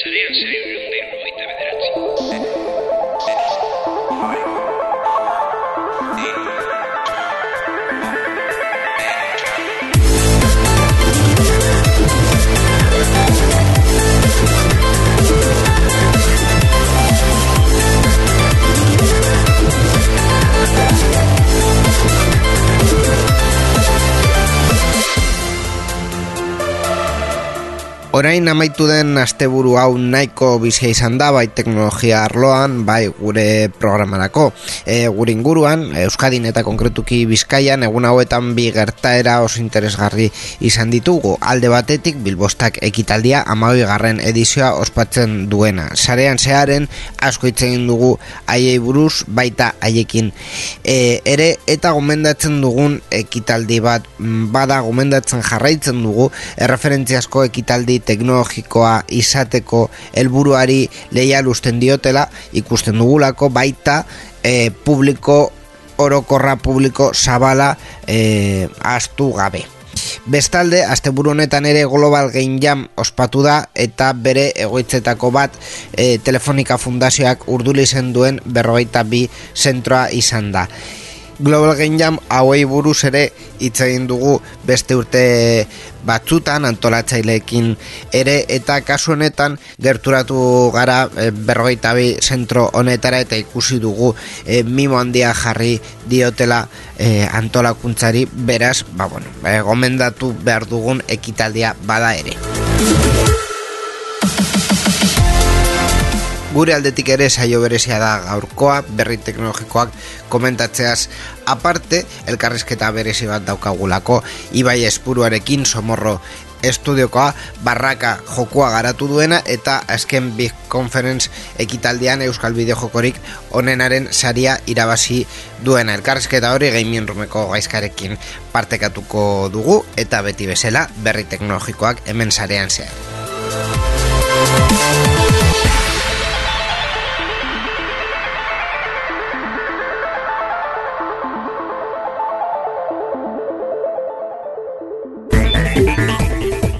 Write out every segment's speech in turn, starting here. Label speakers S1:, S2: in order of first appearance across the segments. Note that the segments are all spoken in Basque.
S1: Sarean zaiurun da irrogeita bederatzi.
S2: Orain amaitu den asteburu hau nahiko bizia izan da bai teknologia arloan, bai gure programarako. E, gure inguruan, Euskadin eta konkretuki Bizkaian egun hauetan bi gertaera oso interesgarri izan ditugu. Alde batetik Bilbostak ekitaldia amabi garren edizioa ospatzen duena. Sarean zearen asko itzen dugu haiei buruz baita haiekin e, ere eta gomendatzen dugun ekitaldi bat bada gomendatzen jarraitzen dugu erreferentziasko ekitaldi teknologikoa izateko helburuari leial usten diotela ikusten dugulako baita e, publiko orokorra publiko zabala e, astu gabe. Bestalde, asteburu honetan ere Global Game Jam ospatu da eta bere egoitzetako bat e, Telefonika Fundazioak urduli zen duen berrogeita bi zentroa izan da. Global Game Jam hauei buruz ere hitz egin dugu beste urte batzutan antolatzaileekin ere eta kasu honetan gerturatu gara e, berrogeita bi zentro honetara eta ikusi dugu e, mimo handia jarri diotela e, antolakuntzari beraz, ba bueno, e, gomendatu behar dugun ekitaldia bada ere. Gure aldetik ere saio berezia da gaurkoa, berri teknologikoak komentatzeaz aparte, elkarrizketa berezi bat daukagulako, Ibai Espuruarekin somorro estudiokoa barraka jokua garatu duena eta azken Big Conference ekitaldian Euskal Bideo jokorik onenaren saria irabazi duena elkarrizketa hori gaimien rumeko gaizkarekin partekatuko dugu eta beti bezala berri teknologikoak hemen sarean zehar.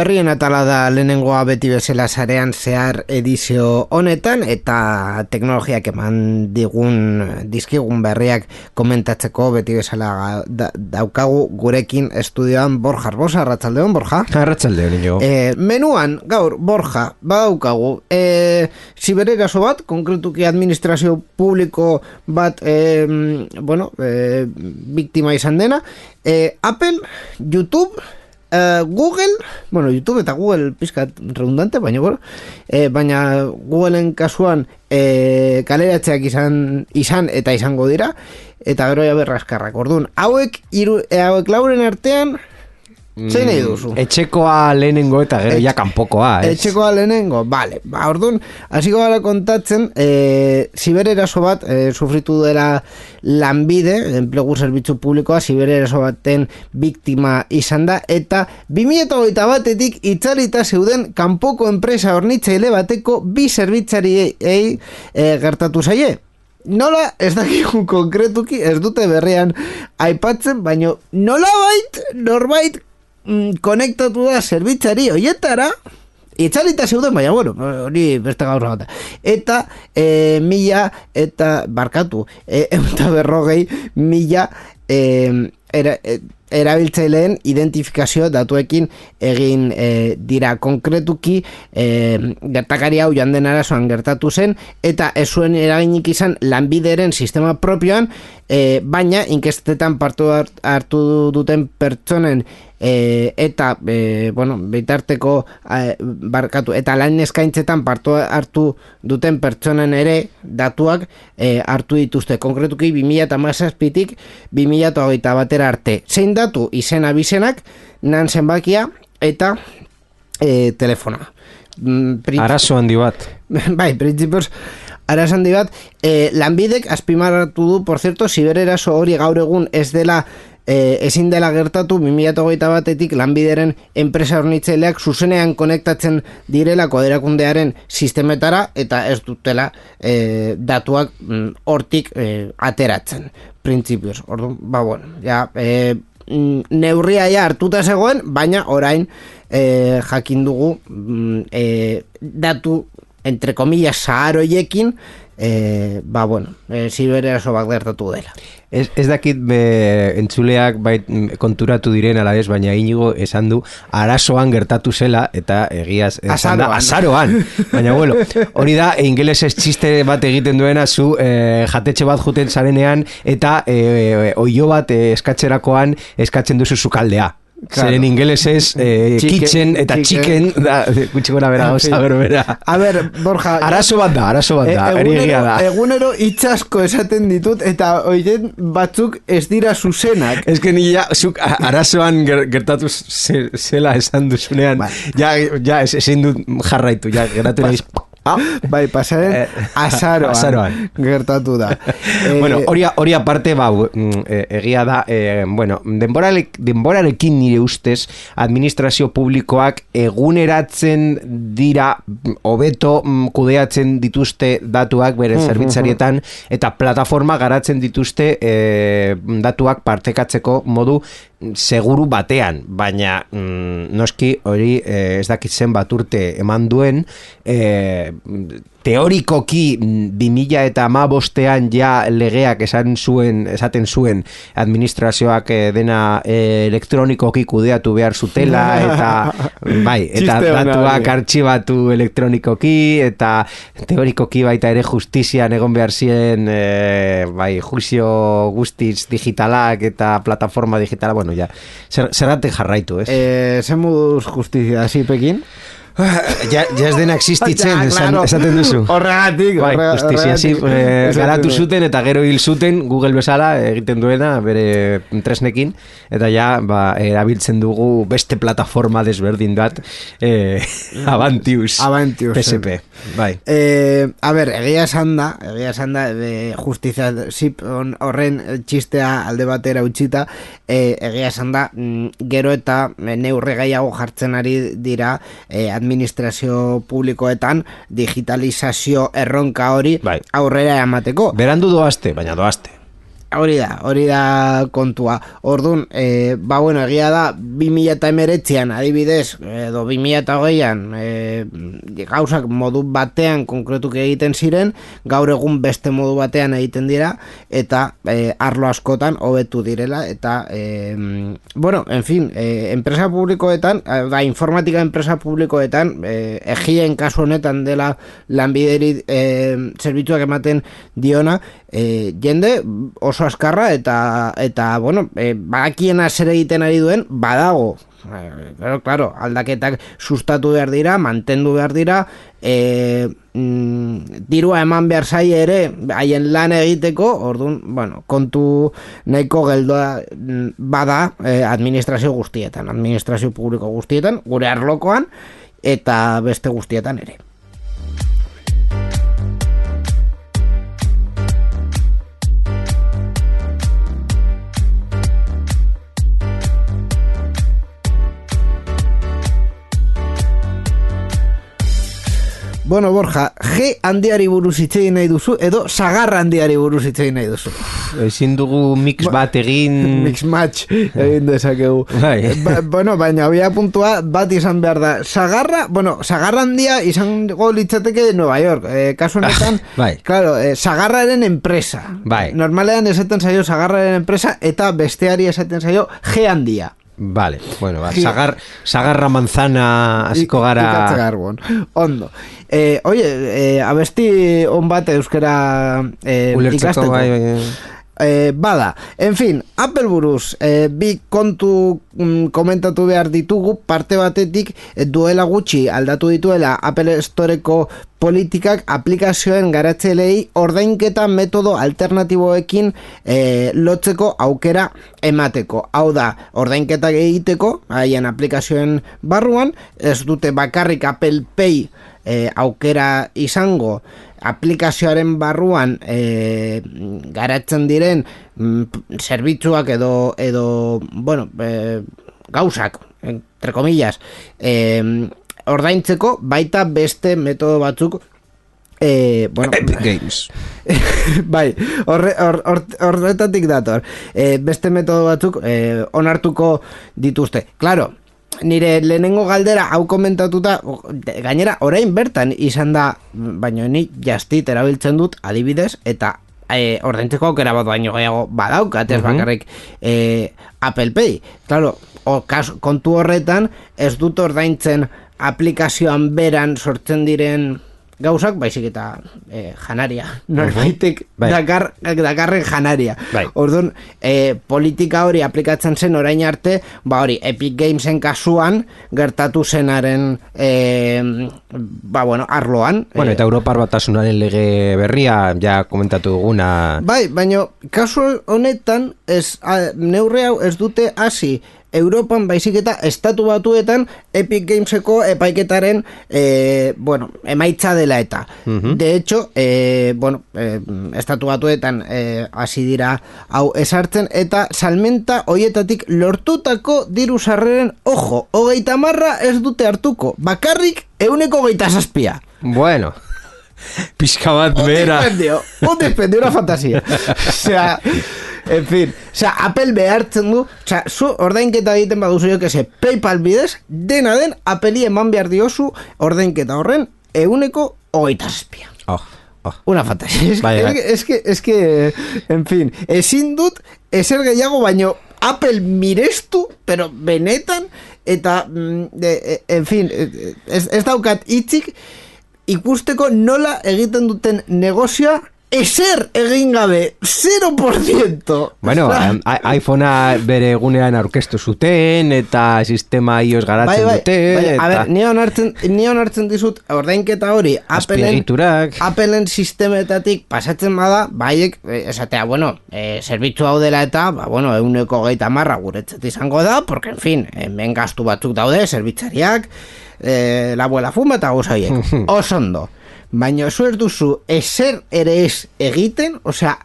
S3: Berrien atala da lehenengoa beti bezala sarean zehar edizio honetan eta teknologiak eman digun dizkigun berriak komentatzeko beti bezala da, daukagu gurekin estudioan Borja Arbosa, Arratxaldeon, Borja?
S4: Arratxaldeon, nio.
S3: E, menuan, gaur, Borja, badaukagu, e, zibereraso bat, konkretuki administrazio publiko bat, e, bueno, e, biktima izan dena, e, Apple, YouTube, Uh, Google, bueno, YouTube eta Google pizkat redundante, baina bueno, eh, baina Googleen kasuan eh, kaleratzeak izan, izan eta izango dira, eta gero ja berraskarrak. Orduan, hauek, iru, eh, hauek lauren artean, Zein nahi duzu?
S4: Etxekoa lehenengo eta gero ja kanpokoa, ez?
S3: Etxekoa lehenengo, bale. Ba, orduan, hasiko gara kontatzen, e, zibereraso bat, e, sufritu dela lanbide, enplegu zerbitzu publikoa, zibereraso baten biktima izan da, eta 2008 batetik itzalita zeuden kanpoko enpresa hornitzaile bateko bi zerbitzariei e, gertatu zaie. Nola, ez dakigu konkretuki, ez dute berrean aipatzen, baino nola bait, norbait, mm, konektatu da zerbitzari hoietara, itzalita zeuden, baina, bueno, hori beste gaur bat. Eta, e, mila, eta, barkatu, e, eta berrogei, mila, e, era, e,
S2: erabiltzaileen identifikazio datuekin egin e, dira konkretuki e, gertakari hau joan den arazoan gertatu zen eta ez zuen eraginik izan lanbideren sistema propioan e, baina inkestetan partu hartu duten pertsonen e, eta e, bueno, bitarteko e, barkatu eta lan eskaintzetan partu hartu duten pertsonen ere datuak e, hartu dituzte. Konkretuki 2000 eta mazazpitik 2000 eta batera arte. Zein datu izena bizenak nan zenbakia eta e, telefona
S3: mm, Arazo handi bat.
S2: Bai, prinsipioz Arazo handi bat e, Lanbidek azpimarratu du, por cierto Sibereraso hori gaur egun ez dela e, ezin dela gertatu 2008 batetik lanbideren enpresa hornitzaileak zuzenean konektatzen direla koderakundearen sistemetara eta ez dutela e, datuak mm, hortik e, ateratzen printzipioz, ordu, ba bueno ja, e, neurria ja hartuta zegoen, baina orain e, jakin dugu e, datu entre comillas saharoiekin e, ba bueno, e, oso bat gertatu dela
S3: Ez, ez dakit be, entzuleak bai, konturatu diren ala ez, baina inigo esan du arazoan gertatu zela eta egiaz esan da azaroan. baina bueno, hori da ingeles ez txiste bat egiten duena zu e, jatetxe bat juten zarenean eta e, oio bat e, eskatzerakoan eskatzen duzu zukaldea. Claro. Zeren ingeles ez eh, kitchen eta chicken, da, gutxi gora bera, oza, bera.
S2: A ver, Borja...
S3: Arazo bat da, arazo bat da, e, egunero, da.
S2: Egunero itxasko esaten ditut eta oien batzuk ez dira zuzenak.
S3: Ez que ni ja, zuk arazoan gertatu zela esan duzunean, bai. ja, ja, ezin dut jarraitu, ja, geratu nahiz...
S2: Ah, bai, pasaren eh, azaroan, azaroan. gertatu da.
S3: bueno, hori, hori aparte, ba, mm, e, egia da, e, bueno, denborarek, denborarekin nire ustez, administrazio publikoak eguneratzen dira, hobeto mm, kudeatzen dituzte datuak bere mm, zerbitzarietan, eta plataforma garatzen dituzte e, datuak partekatzeko modu seguru batean, baina mm, noski hori eh, ez dakit zen bat urte eman duen eh, teorikoki mm, bi mila eta ama bostean ja legeak esan zuen, esaten zuen administrazioak eh, dena eh, elektronikoki kudeatu behar zutela eta bai, eta datuak artxibatu elektronikoki eta teorikoki baita ere justizian egon behar ziren eh, bai, juizio guztiz digitalak eta plataforma digitala, bueno, ja, zer, zerrate jarraitu, ez?
S2: Eh, Zemuz justizia, hasi pekin?
S3: Ja, ja ez dena existitzen, esan, esaten duzu.
S2: Horregatik,
S3: bai, justizia, eh, garatu zuten eta gero hil zuten Google bezala egiten duena bere tresnekin, eta ja, ba, erabiltzen dugu beste plataforma desberdin bat, eh, Avantius,
S2: Avantius,
S3: PSP. Bai.
S2: Eh, a ber, egia esan da, egia esan da, de justizia zip horren txistea alde batera utxita, eh, egia esan da, mm, gero eta neurre gaiago jartzen ari dira, eh, administrazio publikoetan digitalizazio erronka hori bai. aurrera emateko.
S3: Berandu doazte, baina doazte.
S2: Hori da, hori da kontua. Orduan, e, ba bueno, egia da, 2000 eta emeretzean, adibidez, edo 2000 eta hogeian, e, gauzak modu batean konkretuk egiten ziren, gaur egun beste modu batean egiten dira, eta e, arlo askotan hobetu direla, eta, e, bueno, en fin, e, enpresa publikoetan, da, informatika enpresa publikoetan, e, egien kasu honetan dela lanbideri e, zerbitzuak ematen diona, e, jende oso askarra eta eta bueno, e, badakiena zer egiten ari duen badago. Pero claro, aldaketak sustatu behar dira, mantendu behar dira, e, mm, dirua eman behar zai ere, haien lan egiteko, orduan, bueno, kontu nahiko geldoa mm, bada e, administrazio guztietan, administrazio publiko guztietan, gure arlokoan, eta beste guztietan ere. Bueno, Borja, G handiari buruz itzein nahi duzu, edo sagar handiari buruz itzein nahi duzu.
S3: ezin dugu mix bat egin...
S2: Mix match egin dezakegu.
S3: Bai.
S2: Ba, bueno, baina bia puntua bat izan behar da. Sagarra, bueno, sagarra handia izango litzateke Nueva York. Eh, kasu honetan,
S3: Bai.
S2: claro, eh, sagarraren enpresa.
S3: Bai.
S2: Normalean esaten zaio sagarraren enpresa eta besteari esaten zaio G handia.
S3: Vale, bueno, ba, sagar, sagarra manzana hasiko gara...
S2: Ikatze garbon. Ondo. Eh, oye, eh, abesti on bat euskera eh,
S3: Ulertzeko,
S2: ikasteko.
S3: bai, bai.
S2: Eh, bada, en fin, Apple buruz, eh, bi kontu mm, komentatu behar ditugu, parte batetik eh, duela gutxi aldatu dituela Apple Storeko politikak aplikazioen garatzelei ordainketa metodo alternatiboekin eh, lotzeko aukera emateko. Hau da, ordainketak egiteko, haien aplikazioen barruan, ez dute bakarrik Apple Pay eh, aukera izango aplikazioaren barruan eh, garatzen diren mm, zerbitzuak edo edo bueno, eh, gauzak entre comillas eh, ordaintzeko baita beste metodo batzuk eh, bueno,
S3: Epic Games.
S2: bai, horre, hor, hor, horretatik dator. E, beste metodo batzuk e, onartuko dituzte. Claro, nire lehenengo galdera hau komentatuta, gainera orain bertan izan da, baino ni jastit erabiltzen dut adibidez, eta e, ordaintzeko aukera bat baino gehiago badaukat, ez bakarrik e, Apple Pay. Claro, o, kas, kontu horretan ez dut ordaintzen aplikazioan beran sortzen diren gauzak, baizik eta eh, janaria. Norbaitek
S3: Bai.
S2: dakar, dakarren janaria.
S3: Bai.
S2: Orduan, eh, politika hori aplikatzen zen orain arte, ba hori, Epic Gamesen kasuan, gertatu zenaren, eh, ba bueno, arloan.
S3: Bueno,
S2: eh,
S3: eta Europar batasunaren lege berria, ja komentatu duguna...
S2: Bai, baina kasu honetan ez a, neurre hau ez dute hasi Europan baizik eta estatu batuetan Epic Gameseko epaiketaren eh, bueno, emaitza dela eta. De hecho, eh, bueno, eh, estatu batuetan eh, hasi dira hau esartzen eta salmenta hoietatik lortutako diru sarreren ojo, hogeita marra ez dute hartuko, bakarrik euneko hogeita zazpia.
S3: Bueno, pixka bat
S2: Un
S3: bera.
S2: dispendio, un dispendio, una fantasía. O sea, en fin, o sea, Apple behartzen du, o sea, zu ordainketa egiten baduzu jo que se PayPal bidez, dena den Apple'i eman behar diozu ordainketa horren euneko hogeita zazpia.
S3: Oh, oh.
S2: Una fantasía. Es,
S3: Bai, bai.
S2: es, que, es que, en fin, ezin dut ezer gehiago baino Apple mirestu, pero benetan, eta, mm, de, e, en fin, e, ez, ez daukat hitzik ikusteko nola egiten duten negozioa ezer egin gabe, 0%.
S3: Bueno, iPhonea bere egunean aurkeztu zuten eta sistema iOS garatzen dute
S2: bai, a
S3: eta
S2: ber, ni onartzen, ni onartzen dizut ordainketa hori Appleen. Appleen sistemetatik pasatzen bada, baiek, eh, esatea, bueno, eh, zerbitzu hau dela eta, ba, bueno, euneko geita marra guretzat izango da, porque, en fin, hemen gastu batzuk daude, zerbitzariak, eh, la abuela fuma eta guzaiek, oso ondo. Baina zu ez duzu ezer ere ez egiten, osea,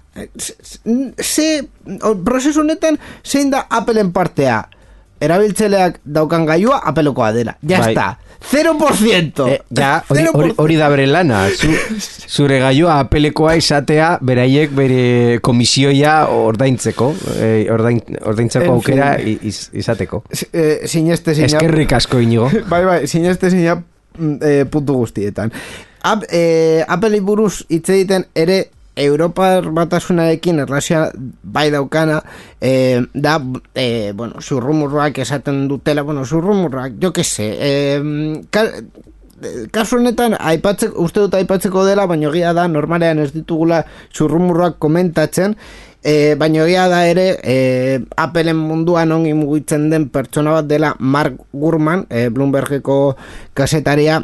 S2: ze, prozesu honetan zein da Appleen partea? Erabiltzeleak daukan gailua Applekoa dela. Ja
S3: Bai.
S2: está. 0%.
S3: Eh, ja, hori,
S2: 0%.
S3: hori, hori da bere lana. Zu, zure gaioa apelekoa izatea, beraiek bere komisioia ordaintzeko, eh, ordain, ordaintzeko
S2: En
S3: aukera
S2: fin.
S3: iz, izateko.
S2: eh, sineste sina
S3: Eskerrik asko inigo.
S2: bai bai sineste sina mm, eh, puntu guztietan Ap, eh, Apple buruz hitz egiten ere Europar batasunarekin erlazioa bai daukana eh, da, eh, bueno, zurrumurroak esaten dutela, bueno, zurrumurroak, jo que se, eh, ka, eh, kasu honetan aipatzeko, uste dut aipatzeko dela, baina egia da normalean ez ditugula zurrumurroak komentatzen, E, baina egia da ere e, Appleen munduan ongi mugitzen den pertsona bat dela Mark Gurman e, Bloombergeko kasetaria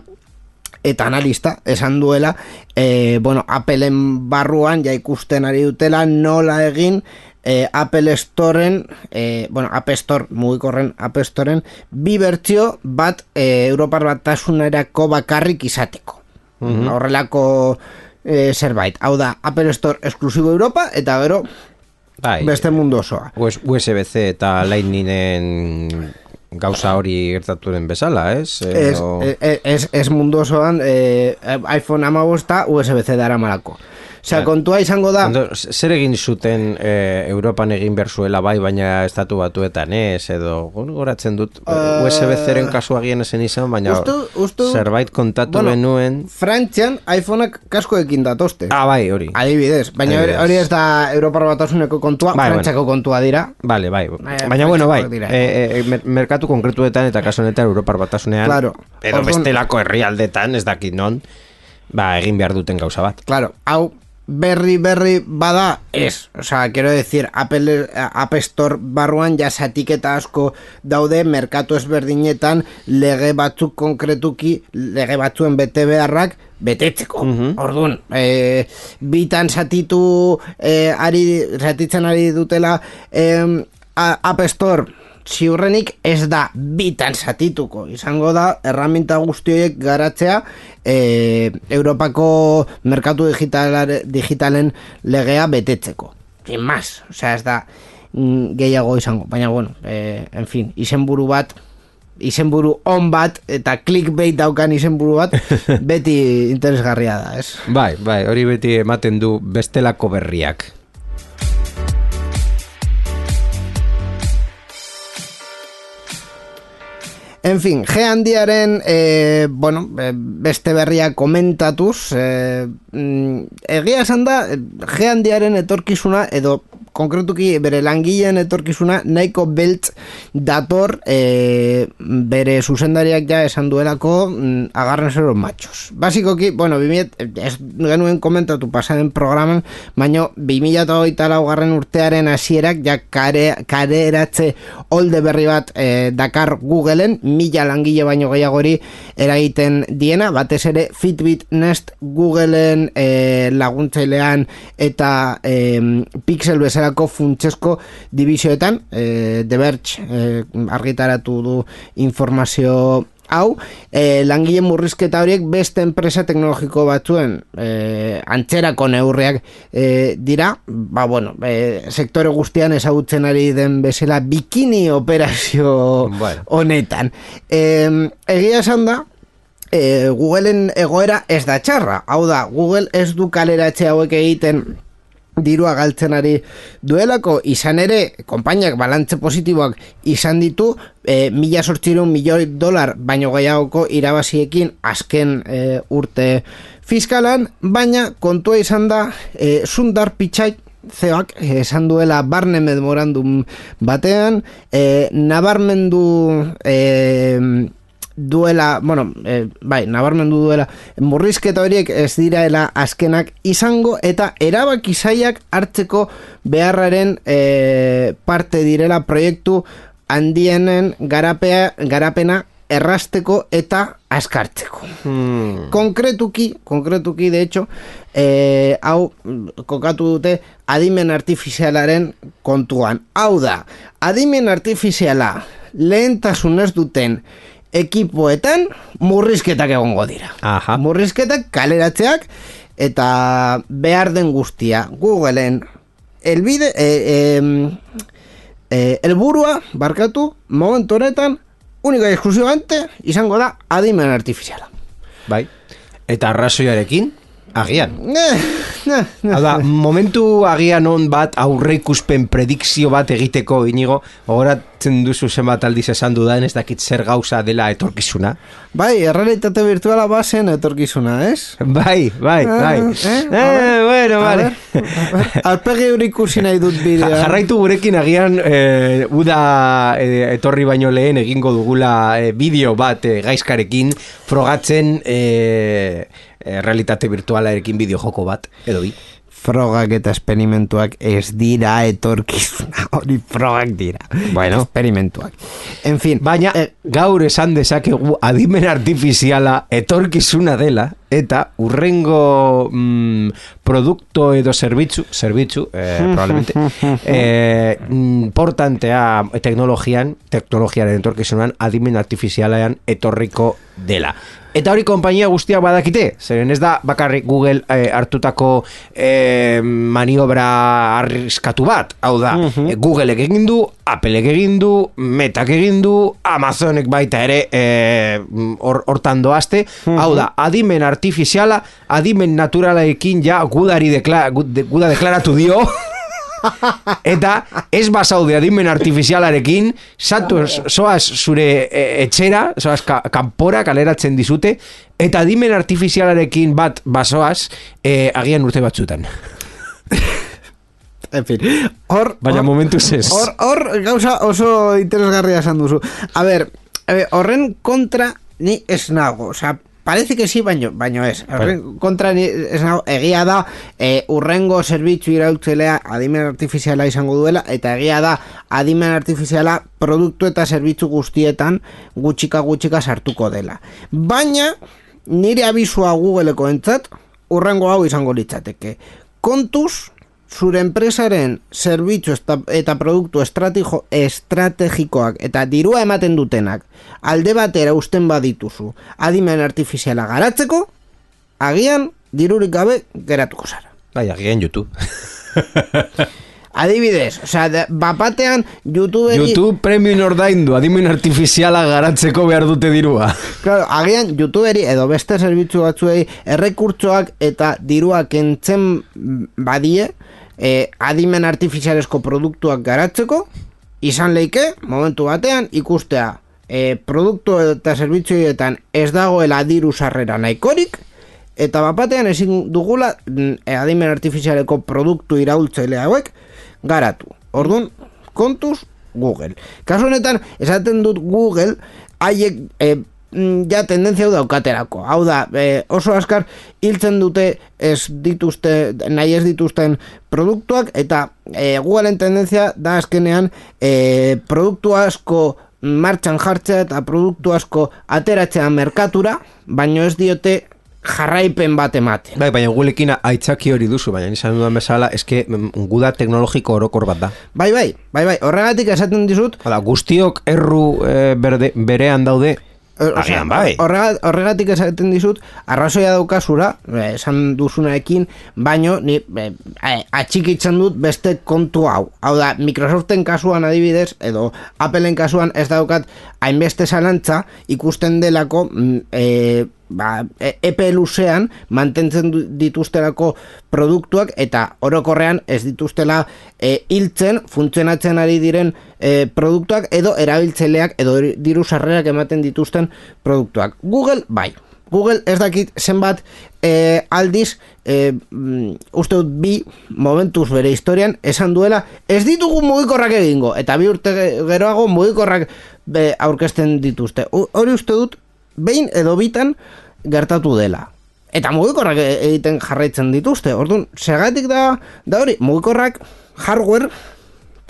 S2: eta analista esan duela e, bueno, Appleen barruan ja ikusten ari dutela nola egin e, Apple Storen e, bueno, App Store mugikorren App Storen bi bertsio bat e, Europar batasunerako bakarrik izateko. Horrelako e, zerbait. Hau da Apple Store esklusibo Europa eta gero
S3: Bai,
S2: beste mundu osoa.
S3: US, USB-C eta Lightningen gauza hori gertaturen bezala, ez?
S2: Ez, ez, ez, mundu osoan eh, iPhone amabosta USB-C dara malako. Osea, kontua izango da...
S3: Ondo, zer egin zuten eh, Europan egin behar zuela bai, baina estatu batuetan ez, edo goratzen dut
S2: Eh,
S3: USB zeren kasu agien esen izan, baina
S2: ustu- ustu-
S3: zerbait kontatu
S2: Bueno,
S3: benuen.
S2: Frantzian iPhoneak kaskoekin datozte.
S3: Ah, bai, hori.
S2: Adibidez, baina hori, ez da Europar batasuneko kontua,
S3: Bai,
S2: Frantziako kontua dira.
S3: Vale, bai.
S2: Eh,
S3: Baina, bueno, bai, e, e, mer- merkatu konkretuetan eta kasu honetan Europar batasunean,
S2: Claro.
S3: edo
S2: Orduan-
S3: bestelako herrialdetan, ez dakit non, ba, egin behar duten gauza bat.
S2: Claro, hau berri berri bada ez. O sea, quiero decir, Apple, App Store barruan ja zatiketa asko daude merkatu ezberdinetan lege batzuk konkretuki, lege batzuen bete beharrak betetzeko. Orduan, e, bitan zatitu e, ari, zatitzen ari dutela e, App Store ziurrenik ez da bitan zatituko. Izango da, erraminta guzti horiek garatzea e, Europako merkatu digitalare, digitalen legea betetzeko. Sin más, osea ez da mm, gehiago izango. Baina, bueno, e, en fin, izenburu bat izenburu on bat eta clickbait daukan izenburu bat beti interesgarria da, ez?
S3: Bai, bai, hori beti ematen du bestelako berriak.
S2: En fin, G handiaren, e, bueno, e, beste berria komentatuz, e, egia esan da, G handiaren etorkizuna, edo konkretuki bere langileen etorkizuna, nahiko beltz dator e, bere zuzendariak ja esan duelako mm, agarren zero matxos. Basikoki, bueno, 2000, ez genuen komentatu pasaren programan, baino 2008 laugarren urtearen hasierak ja kare, kareratze olde berri bat e, Dakar Googleen, mila langile baino gehiagori eragiten diena, batez ere Fitbit Nest Googleen e, laguntzailean eta e, Pixel bezalako funtsesko divisioetan, e, The Verge e, argitaratu du informazio hau, e, langile murrizketa horiek beste enpresa teknologiko batzuen e, antzerako neurriak e, dira, ba bueno, e, sektore guztian ezagutzen ari den bezala bikini operazio
S3: Bueno.
S2: honetan. E, egia esan da, e, Googleen egoera ez da txarra, hau da, Google ez du kaleratze hauek egiten dirua galtzen ari duelako. Izan ere konpainiak balantze positiboak izan ditu e, mila sortzireun milioi dolar baino gehiagoko irabaziekin azken e, urte fiskalan. Baina kontua izan da e, Sundar Pichai zeoak esan duela barne memorandum batean e, nabarmendu e, duela, bueno, e, bai, nabarmendu duela, murrizketa horiek ez diraela azkenak izango eta erabaki zaiak hartzeko beharraren e, parte direla proiektu handienen garapea, garapena errasteko eta askartzeko.
S3: Hmm.
S2: Konkretuki, konkretuki, de hecho, eh, hau kokatu dute adimen artifizialaren kontuan. Hau da, adimen artifiziala lehentasunez duten ekipoetan murrizketak egongo dira.
S3: Aha.
S2: Murrizketak kaleratzeak eta behar den guztia. Googleen elbide, e, e, e, elburua, barkatu, momentu honetan, y exclusivamente izango da adimen artifiziala.
S3: Bai. Eta arrazoiarekin, agian.
S2: Eh.
S3: Hau da, momentu agian on bat aurreikuspen predikzio bat egiteko inigo, ogoratzen duzu zenbat aldiz esan dudan ez dakit zer gauza dela etorkizuna.
S2: Bai, errealitate virtuala bazen etorkizuna, ez?
S3: Bai, bai, bai.
S2: Eh,
S3: Eh,
S2: ver,
S3: bueno, vale.
S2: Alpegi hori ikusi nahi dut
S3: Ja-
S2: bidea.
S3: Jarraitu gurekin agian eh, uda eh, etorri baino lehen egingo dugula eh, bideo bat eh, gaizkarekin frogatzen eh, eh, realitate virtualarekin bideo joko bat, edo bi.
S2: Frogak eta esperimentuak ez dira etorkizuna, hori frogak dira.
S3: Bueno.
S2: Esperimentuak. En fin,
S3: Baina
S2: eh,
S3: gaur esan dezakegu adimen artifiziala etorkizuna dela eta urrengo mm, produkto edo zerbitzu, zerbitzu, eh, probablemente, eh, importantea teknologian, teknologiaren etorkizunan adimen artifizialean etorriko dela. Eta hori konpainia guztiak badakite, zeren ez da bakarrik Google eh, hartutako eh, maniobra arriskatu bat, hau da, eh, Googleek egin du, Appleek egin du, Metak egin du, Amazonek baita ere eh, hor- hortan doazte, hau da, adimen artifiziala adimen naturalaekin ja gudari dekla, gud- de- guda deklaratu dio eta ez basaude adimen artifizialarekin zatu zoaz zure e, etxera zoaz ka, kanpora kaleratzen dizute eta adimen artifizialarekin bat basoaz e, agian urte batzutan
S2: En fin, hor...
S3: Baina
S2: hor-
S3: momentuz ez.
S2: Hor, hor gauza oso interesgarria esan duzu. A ver, eh, horren kontra ni ez nago, o sea, parece que sí, baino, baino ez. Horren kontra nago, egia da, eh, urrengo zerbitzu irautzelea adimen artifiziala izango duela, eta egia da, adimen artifiziala produktu eta zerbitzu guztietan gutxika gutxika sartuko dela. Baina, nire abizua Googleko entzat, urrengo hau izango litzateke. Kontuz, zure enpresaren zerbitzu eta produktu estrategico, estrategikoak eta dirua ematen dutenak alde batera usten badituzu. Adimen artifiziala garatzeko, agian dirurik gabe geratuko zara.
S3: bai, agian YouTube.
S2: Adibidez, osea, bapatean YouTube
S3: YouTube premium ordaindu adimen artifiziala garatzeko behar dute dirua.
S2: Claro, agian youtuberi edo beste zerbitzu batzuei errekurtsoak eta dirua kentzen badie eh, adimen artifizialesko produktuak garatzeko izan leike momentu batean ikustea eh, produktu eta zerbitzuetan ez dagoela diru sarrera nahikorik eta bapatean ezin dugula mm, eh, adimen artifizialeko produktu iraultzaile hauek garatu. Orduan, kontuz Google. Kasu honetan, esaten dut Google, haiek e, ja tendentzia hau daukaterako. Hau da, e, oso askar hiltzen dute ez dituzte, nahi ez dituzten produktuak, eta e, Googleen tendentzia da azkenean e, produktu asko martxan jartzea eta produktu asko ateratzea merkatura, baino ez diote jarraipen bat ematen.
S3: Bai, baina gulekin aitzaki hori duzu, baina izan dudan bezala, eske mm, guda teknologiko orokor bat da.
S2: Bai, bai, bai, bai, horregatik esaten dizut,
S3: Hala, guztiok erru eh, berde, berean daude, agian bai.
S2: horrega- horregatik esaten dizut, arrazoia daukazura, eh, esan duzunarekin, baino, ni eh, eh, atxikitzen dut beste kontu hau. Hau da, Microsoften kasuan adibidez, edo Appleen kasuan ez daukat hainbeste zalantza ikusten delako mm, eh, ba, e- epe luzean mantentzen dituztelako produktuak eta orokorrean ez dituztela e, hiltzen, funtzionatzen ari diren e, produktuak edo erabiltzaileak edo diru sarrerak ematen dituzten produktuak. Google bai. Google ez dakit zenbat e, aldiz e, mm, uste dut bi momentuz bere historian esan duela ez ditugu mugikorrak egingo eta bi urte ge- geroago mugikorrak aurkezten dituzte. Hori uste dut behin edo bitan gertatu dela. Eta mugikorrak e- egiten jarraitzen dituzte. Orduan, segatik da, da hori, mugikorrak hardware,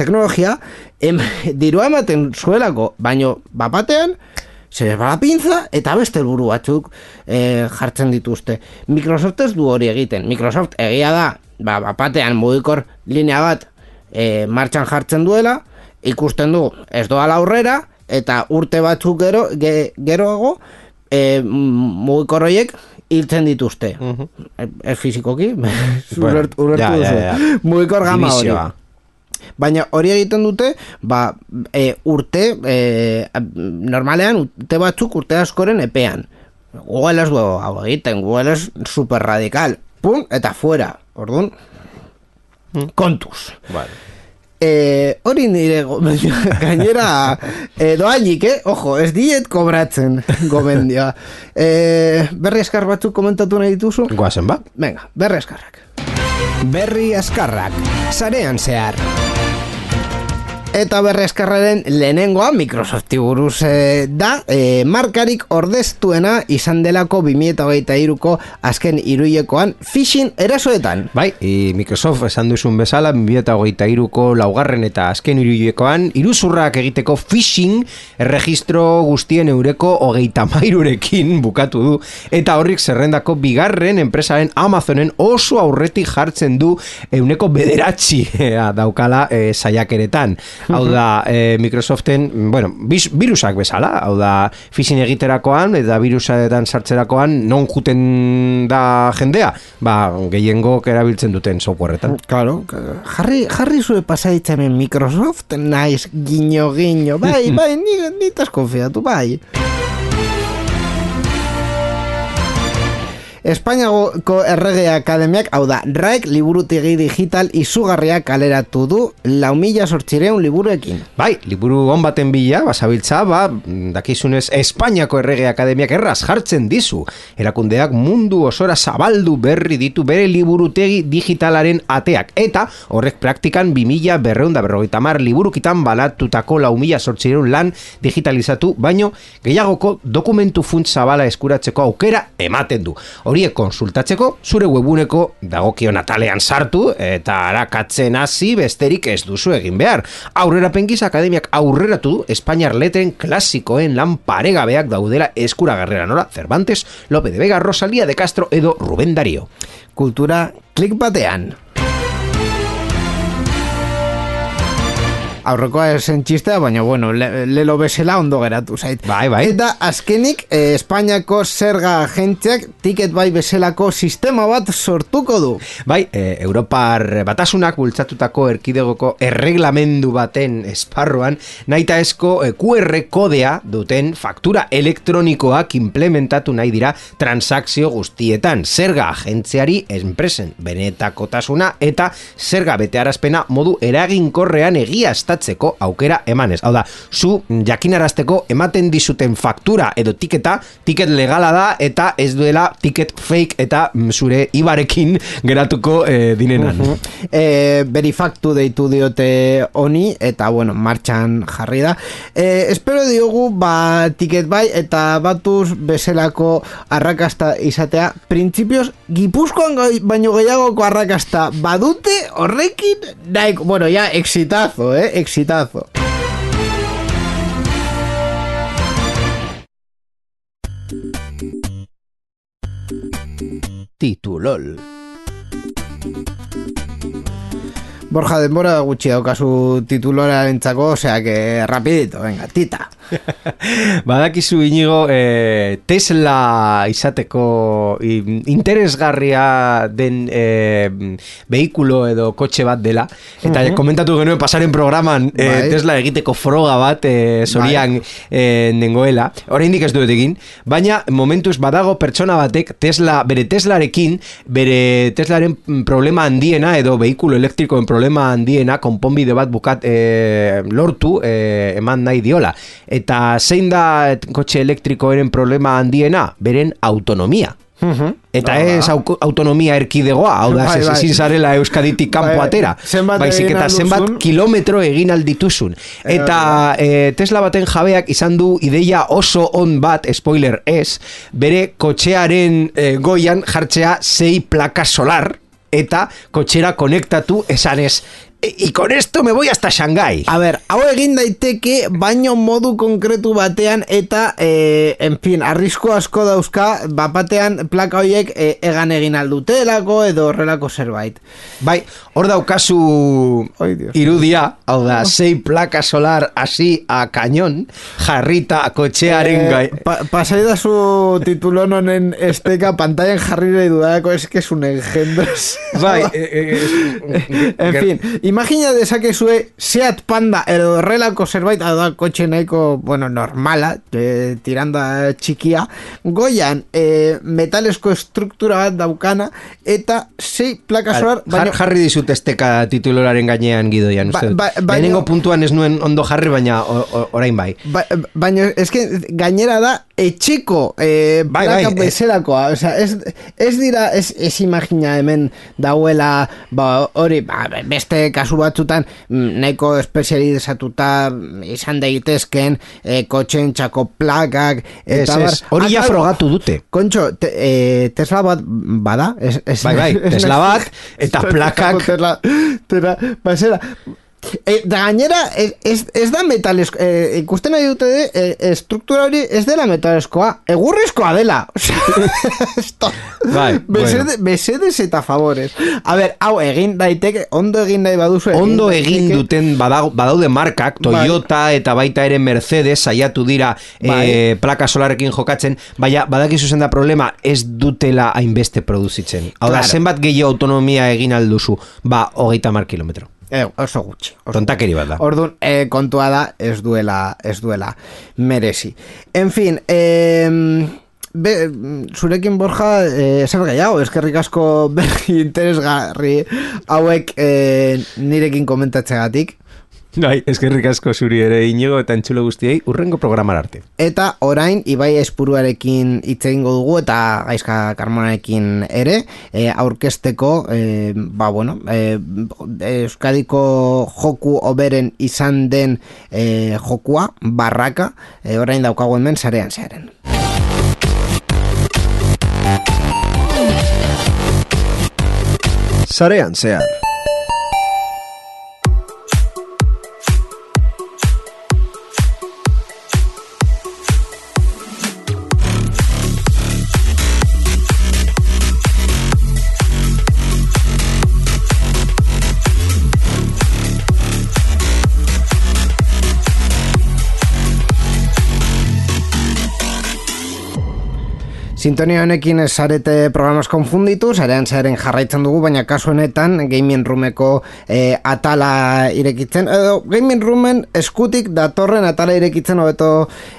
S2: teknologia, em, dirua ematen zuelako, baino bapatean, se bala pinza eta beste helburu batzuk e, jartzen dituzte. Microsoft ez du hori egiten. Microsoft egia da, ba, bapatean mugikor linea bat e, martxan jartzen duela, ikusten du ez doala aurrera, eta urte batzuk gero, ge, geroago, e, mugikor horiek hiltzen dituzte. E, Ez fizikoki, ulertu, ulertu
S3: ja,
S2: duzu. Mugikor gama hori. Baina hori egiten dute, ba, e, urte, e, normalean urte batzuk urte askoren epean. Google ez du hau egiten, Google ez super radical. Pum, eta fuera. Orduan, kontuz.
S3: Vale.
S2: E, hori nire gomendioa, gainera e, doainik, eh? Ojo, ez diet kobratzen gomendioa. E, berri eskar batzuk komentatu nahi dituzu?
S3: Goazen ba?
S2: Venga, berri eskarrak.
S5: Berri askarrak, sarean zehar.
S2: Eta berreskarraren lehenengoa Microsofti buruz eh, da eh, markarik ordeztuena izan delako 2023ko azken iruilekoan phishing erasoetan.
S3: Bai, i Microsoft esan duzun bezala 2023ko laugarren eta azken iruilekoan iruzurrak egiteko phishing erregistro guztien eureko hogeita mairurekin bukatu du eta horrik zerrendako bigarren enpresaren Amazonen oso aurretik jartzen du euneko bederatzi daukala e, saiakeretan. Hau da, e, Microsoften, bueno, bis, virusak bezala, hau da, phishing egiterakoan eta virusaetan sartzerakoan non juten da jendea, ba, gehiengok erabiltzen duten softwareetan.
S2: Claro, jarri, jarri zue pasaitza hemen Microsoft, naiz, guiño, guiño, bai, bai, ni, ni tas konfiatu, bai. Espainiako Errege Akademiak, hau da, RAEK liburutegi digital izugarria kaleratu du lau mila sortzireun liburuekin.
S3: Bai, liburu on baten bila, basabiltza, ba, dakizunez, Espainiako Errege Akademiak erraz jartzen dizu. Erakundeak mundu osora zabaldu berri ditu bere liburutegi digitalaren ateak. Eta horrek praktikan 2000 berreunda berrogeita mar liburukitan balatutako lau mila sortzireun lan digitalizatu, baino gehiagoko dokumentu funt zabala eskuratzeko aukera ematen du. Horiek konsultatzeko, zure webuneko dagokion atalean sartu eta arakatzen hasi besterik ez duzu egin behar. Aurrera pengiz akademiak aurreratu Espainiar letren klasikoen lan paregabeak daudela eskuragarrera nora Cervantes, Lope de Vega, Rosalía de Castro edo Rubén Darío.
S2: Kultura klik batean. Aurrekoa esen txistea, baina bueno, le, lelo bezala ondo geratu zait.
S3: Bai, bai.
S2: Eta azkenik, eh, Espainiako zerga agentziak tiket bai bezalako sistema bat sortuko du.
S3: Bai, e, Europar batasunak bultzatutako erkidegoko erreglamendu baten esparruan, naita esko e, QR kodea duten faktura elektronikoak implementatu nahi dira transakzio guztietan. Zerga agentziari enpresen benetakotasuna eta zerga betearazpena modu eraginkorrean egiaztatzeko aukera emanez. Hau da, zu jakinarazteko ematen dizuten faktura edo tiketa, tiket legala da eta ez duela tiket fake eta zure ibarekin geratuko e, dinenan.
S2: e, berifaktu deitu diote honi eta bueno, martxan jarri da e, espero diogu ba tiket bai eta batuz bezalako arrakasta izatea printzipioz gipuzkoan baino gehiagoko arrakasta badute horrekin naik, bueno, ya exitazo, eh, exitazo
S3: Titulol.
S2: Borja, denbora gutxi daukazu titulorarentzako, osea que rapidito, venga, tita.
S3: Badakizu inigo eh, Tesla izateko interesgarria den eh, behikulo edo kotxe bat dela eta komentatu genuen pasaren programan eh,
S2: Bai.
S3: Tesla egiteko froga bat eh, zorian eh, nengoela oraindik ez dut egin baina momentuz badago pertsona batek Tesla bere Teslarekin bere Teslaren problema handiena edo behikulo elektrikoen problema handiena konponbide bat bukat eh, lortu eh, eman nahi diola. Eta zein da kotxe elektrikoaren problema handiena? Beren autonomia. Eta ez au- autonomia erkidegoa, hau da,
S2: Bai, bai.
S3: ezin zarela euskaditik kanpo
S2: Bai,
S3: atera.
S2: zenbat
S3: Baizik eta zenbat kilometro egin aldituzun. Eta eh, Tesla baten jabeak izan du ideia oso on bat, spoiler ez, bere kotxearen eh, goian jartzea sei plaka solar, eta kotxera konektatu esanez, "E- y con esto me voy hasta Shanghai.
S2: A ber, hau egin daiteke baino modu konkretu batean eta e, en fin, arrisku asko dauzka bapatean plaka horiek e, egan egin aldutelako edo horrelako zerbait.
S3: Bai, hor daukazu
S2: Dios.
S3: irudia, hau da, sei plaka solar hasi a cañón, jarrita kotxearen gai...
S2: Eh, pa, pasaidazu titulon honen esteka pantailan jarri nahi dudako es que es un engendro.
S3: Bai, eh, eh,
S2: en fin, imagina dezakezue Seat Panda edo horrelako zerbait da kotxe nahiko, bueno, normala eh, tiranda txikia goian eh, metalesko estruktura bat daukana eta sei plaka solar
S3: Jar, jarri dizut esteka tituloraren gainean gidoian,
S2: Ba-
S3: uste
S2: ba- baina-
S3: Lehenengo puntuan ez nuen ondo jarri, baina o- o- orain bai.
S2: Ba, baina eske gainera da etxeko eh,
S3: Bai,
S2: plaka
S3: bai, eh.
S2: bezalakoa, osea, ez, ez dira ez, ez imagina hemen dauela ba, hori ba, beste kasu batzutan mm, nahiko espezializatuta izan daitezken eh, kotxen txako plakak
S3: Ez,
S2: eta
S3: ez, hori ja frogatu dute.
S2: Kontxo, te, eh, Tesla bat bada? Ez, ez,
S3: Bai, bai,
S2: ez-
S3: Tesla bat, eta plakak-
S2: Tesla, Tesla, basera. E, da gainera, ez, ez, da metalesko, e, ikusten nahi dute e, estruktura hori ez dela metaleskoa, egurrezkoa dela.
S3: Bai,
S2: Besede, besedes eta favores. A ber, hau egin daiteke, ondo egin nahi baduzu.
S3: Ondo egin
S2: daiteke.
S3: duten badago, badaude markak, Toyota eta baita ere Mercedes saiatu dira
S2: Bai.
S3: eh, plaka solarekin jokatzen, baina badakizu zen da problema ez dutela hainbeste produzitzen. Hau da,
S2: Claro.
S3: zenbat gehiago autonomia egin alduzu? Ba, hogeita mar kilometro.
S2: Eh, oso gutxi. Oso
S3: Tontakeri bat da.
S2: Orduan, eh, kontua da, ez duela, ez duela merezi. En fin, eh, be, zurekin borja, e, zer gehiago, eskerrik asko berri interesgarri hauek e, nirekin komentatzegatik.
S3: Bai, eskerrik asko zuri ere inigo eta entzulo guztiei urrengo programar arte.
S2: Eta orain Ibai Espuruarekin hitz egingo dugu eta Gaizka Karmonarekin ere e, aurkezteko e, ba bueno, e, Euskadiko joku oberen izan den e, jokua barraka e, orain daukagu hemen sarean zearen.
S6: Sarean zehar.
S2: Sintonia honekin zarete programas konfunditu, zarean zaren jarraitzen dugu, baina kasu honetan gaming roomeko e, atala irekitzen, edo gaming roomen eskutik datorren atala irekitzen hobeto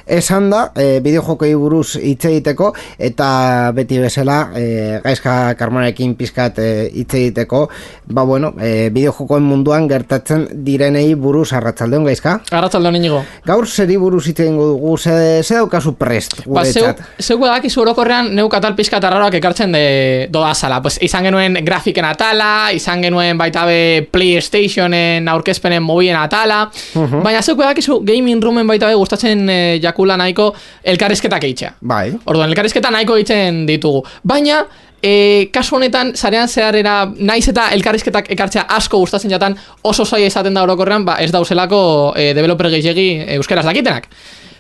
S2: esan da, e, bideojokoi buruz hitz egiteko, eta beti bezala e, gaizka karmonekin pizkat e, hitz egiteko, ba bueno, e, bideojokoen munduan gertatzen direnei buruz arratzaldeon gaizka?
S7: Arratzaldeon inigo.
S2: Gaur zeri buruz hitz egingo dugu, ze, ze daukazu prest,
S7: Ba, zeu, zeu edakizu orokorrean neu katal pixka tarraroak ekartzen de doa sala. Pues, izan genuen grafiken atala, izan genuen baita be Playstationen aurkezpenen mobien atala, baina zeu edakizu gaming roomen baita be gustatzen e, jakula nahiko elkarrizketak eitzea.
S2: Bai.
S7: Orduan, elkarrizketa nahiko eitzen ditugu. Baina, e, kasu honetan, zarean zeharera naiz eta elkarrizketak ekartzea asko gustatzen jatan oso zaila izaten da orokorrean, ba, ez dauzelako e, developer gehiagi euskeraz dakitenak.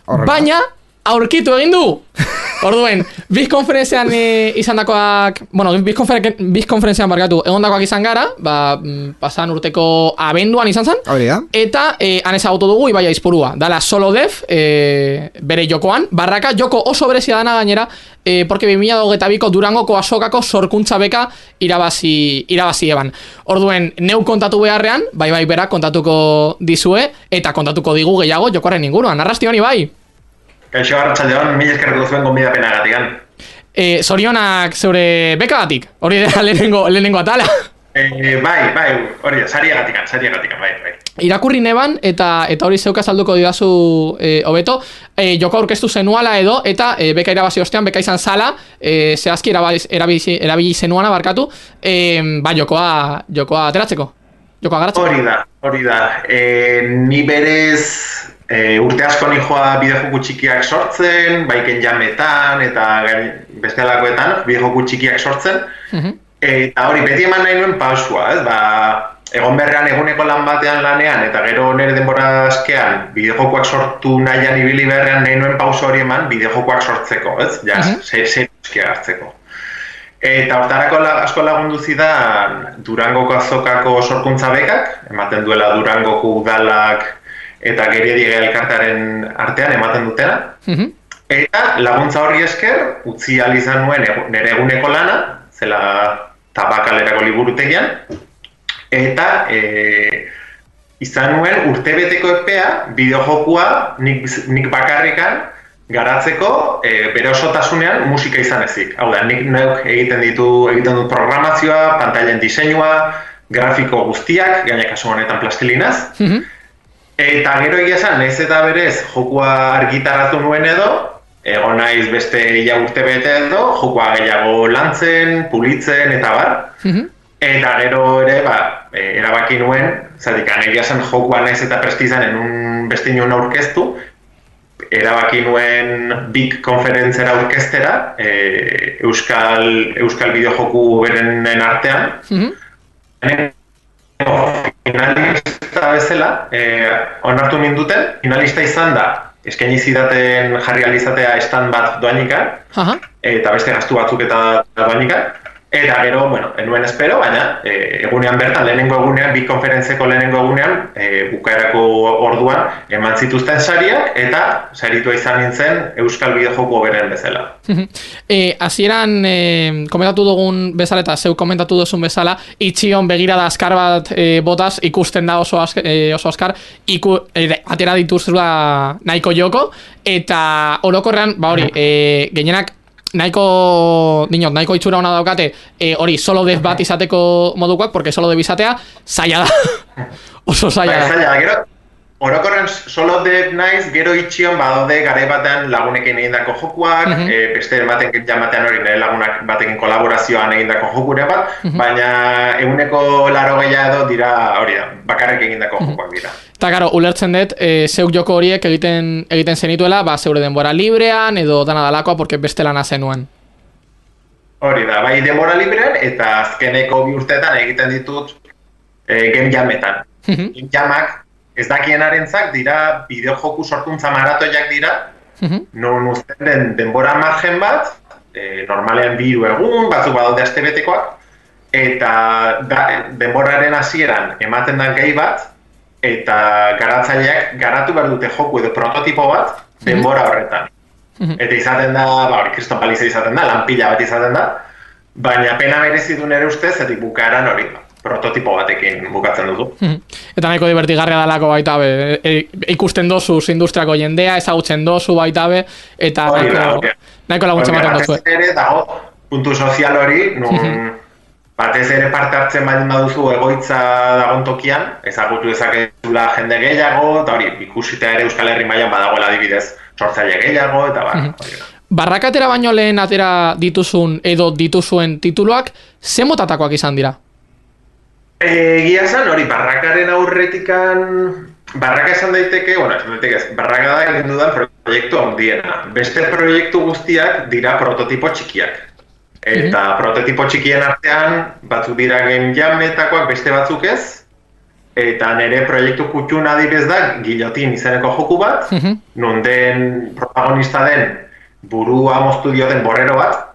S2: Horrela.
S7: Baina, aurkitu egin du! Orduen, biz konferentzian e, izan dakoak, bueno, biz, konferen, biz konferentzian barkatu, egon dakoak izan gara, ba, mm, pasan urteko abenduan izan zen,
S2: Hori da.
S7: Eta eh, han ezagutu dugu Ibai Aizpurua. Dala solo dev eh, bere jokoan. Barraka joko oso berezia dana gainera eh, porque 2022ko Durangoko asokako sorkuntza beka irabazi, irabazi eban. Orduen, neu kontatu beharrean, bai bai berak kontatuko dizue, eta kontatuko digu gehiago jokoaren inguruan. Arrasti honi bai.
S8: Kaixo Arratsaldeon, mil eskerrik zuen gonbidapenagatikan.
S7: E, zorionak zeure bekagatik, hori da lehenengo, lehenengo atala.
S8: Eh, bai, bai, hori da, sariagatikan, sariagatikan, bai, bai.
S7: irakurri neban eta eta hori zeuka salduko didazu e, hobeto e, joko aurkeztu zenuala edo eta e, beka irabazi ostean beka izan zala e, zehazki erabili, erabili, erabili zenuana barkatu e, ba jokoa jokoa ateratzeko jokoa garatzeko
S8: Hori da, hori da. E, ni berez e, urte asko nijoa bideojoku txikiak sortzen, baiken jametan eta bestelakoetan bideojoku txikiak sortzen.
S7: Mhm.
S8: Eta hori, beti eman nahi nuen pausua, ez? Ba, egon berrean eguneko lan batean lanean, eta gero nire denbora askean, bideojokoak sortu nahian ibili beharrean nahi nuen pauso hori eman, bideojokoak sortzeko, ez? Ja,
S7: Mhm.
S8: uh hartzeko. Eta hortarako la, asko lagundu zidan Durangoko azokako sorkuntza bekak, ematen duela Durangoko udalak eta geriedi elkartaren artean ematen dutena.
S7: Mhm.
S8: Eta laguntza horri esker, utzi ahal izan nuen nire eguneko lana, zela tabakalerako liburutegian, eta e, izan nuen urtebeteko epea bideojokua nik, nik bakarrikan garatzeko e, bere osotasunean musika izan ezik. Hau da, nik neuk egiten ditu egiten dut programazioa, pantailen diseinua, grafiko guztiak, gaina kasu honetan plastilinaz,
S7: Mhm.
S8: Eta gero egia esan, nahiz eta berez jokua argitaratu nuen edo, egon naiz beste ia urte bete edo, jokua gehiago lantzen, pulitzen eta bar.
S7: Mhm.
S8: Eta gero ere, ba, e, erabaki nuen, zatik, egia esan jokua naiz eta prestizan enun beste inon aurkeztu, erabaki nuen big konferentzera aurkeztera, e, Euskal, Euskal bideojoku berenen artean,
S7: Mhm.
S8: Finalista bezala, eh, onartu minduten, finalista izan da, eskaini zidaten jarri alizatea stand bat doainika,
S7: Aha.
S8: eta beste gastu batzuk eta doainika, eta gero, bueno, enuen espero, baina eh, egunean bertan, lehenengo egunean, bi konferentzeko lehenengo egunean, eh, bukaerako orduan, eman zituzten sariak, eta saritua izan nintzen Euskal Bideojoko beren bezala.
S7: E, hasieran e, komentatu dugun bezala eta zeu komentatu duzun bezala itxion begirada askar bat e, botaz ikusten da oso, ask, e, oso askar iku, e, atera dituzula nahiko joko eta orokorrean ba hori e, gehienak nahiko, dinot, nahiko itxura hona daukate, e, hori, solo dev bat izateko modukoak, porque solo dev izatea, zaila da. Oso zaila
S8: Bai,
S7: da.
S8: zaila, gero, orokorren solo dev naiz, gero itxion badaude gare batean lagunekin egindako jokuak,
S7: Mhm.
S8: eh, beste batekin jamatean hori nire lagunak batekin kolaborazioan egindako jokure bat,
S7: Mhm.
S8: baina eguneko laro gehiago edo dira hori da, bakarrik egindako
S7: Mhm.
S8: jokuak dira.
S7: Eta karo, ulertzen dut, e, zeuk joko horiek egiten egiten zenituela, ba, zeure denbora librean, edo dana dalakoa, porque beste lana zenuen.
S8: Hori da, bai denbora librean eta azkeneko bi urteetan egiten ditut e, game jametan.
S7: Mhm,
S8: game jamak ez dakienarentzak dira bideo joku sorkuntza maratoiak dira,
S7: mhm,
S8: non uzten den denbora margen bat, e, normalean bi egun, batzuk badaude astebetekoak, eta da, denboraren hasieran ematen da gehi bat, eta garatzaileak garatu behar dute joku edo prototipo bat denbora horretan.
S7: Mhm.
S8: Eta izaten da, ba, hori kriston paliza izaten da, lanpila bat izaten da, baina pena merezi du nere ustez, zetik bukaeran hori prototipo batekin bukatzen duzu.
S7: mhm. Eta nahiko divertigarria dalako baita be, e, e, ikusten dozu industriako jendea, ezagutzen dozu baita be, eta
S8: Hori da,
S7: nahiko,
S8: da.
S7: nahiko laguntza
S8: batez
S7: dozu.
S8: ere dago puntu sozial hori, nun batez ere parte hartzen baldin baduzu egoitza dagon tokian, ezagutu dezakezula jende gehiago, eta hori, ikusita ere Euskal Herri mailan badagoela adibidez, sortzaile gehiago, eta bar, da.
S7: Barrakatera baino lehen atera dituzun edo dituzuen tituluak, ze motatakoak izan dira?
S8: Egia esan, hori, barrakaren aurretikan, barraka esan daiteke, bueno, esan daiteke ez, barraka da egin dudan proiektu handiena. Beste proiektu guztiak dira prototipo txikiak. Eta prototipo txikien artean, batzuk dira game jametakoak, beste batzuk ez, eta nire proiektu kutxun adibez da, gilotin izeneko joku bat,
S7: Mhm.
S8: non den protagonista den burua moztu dioten borrero bat,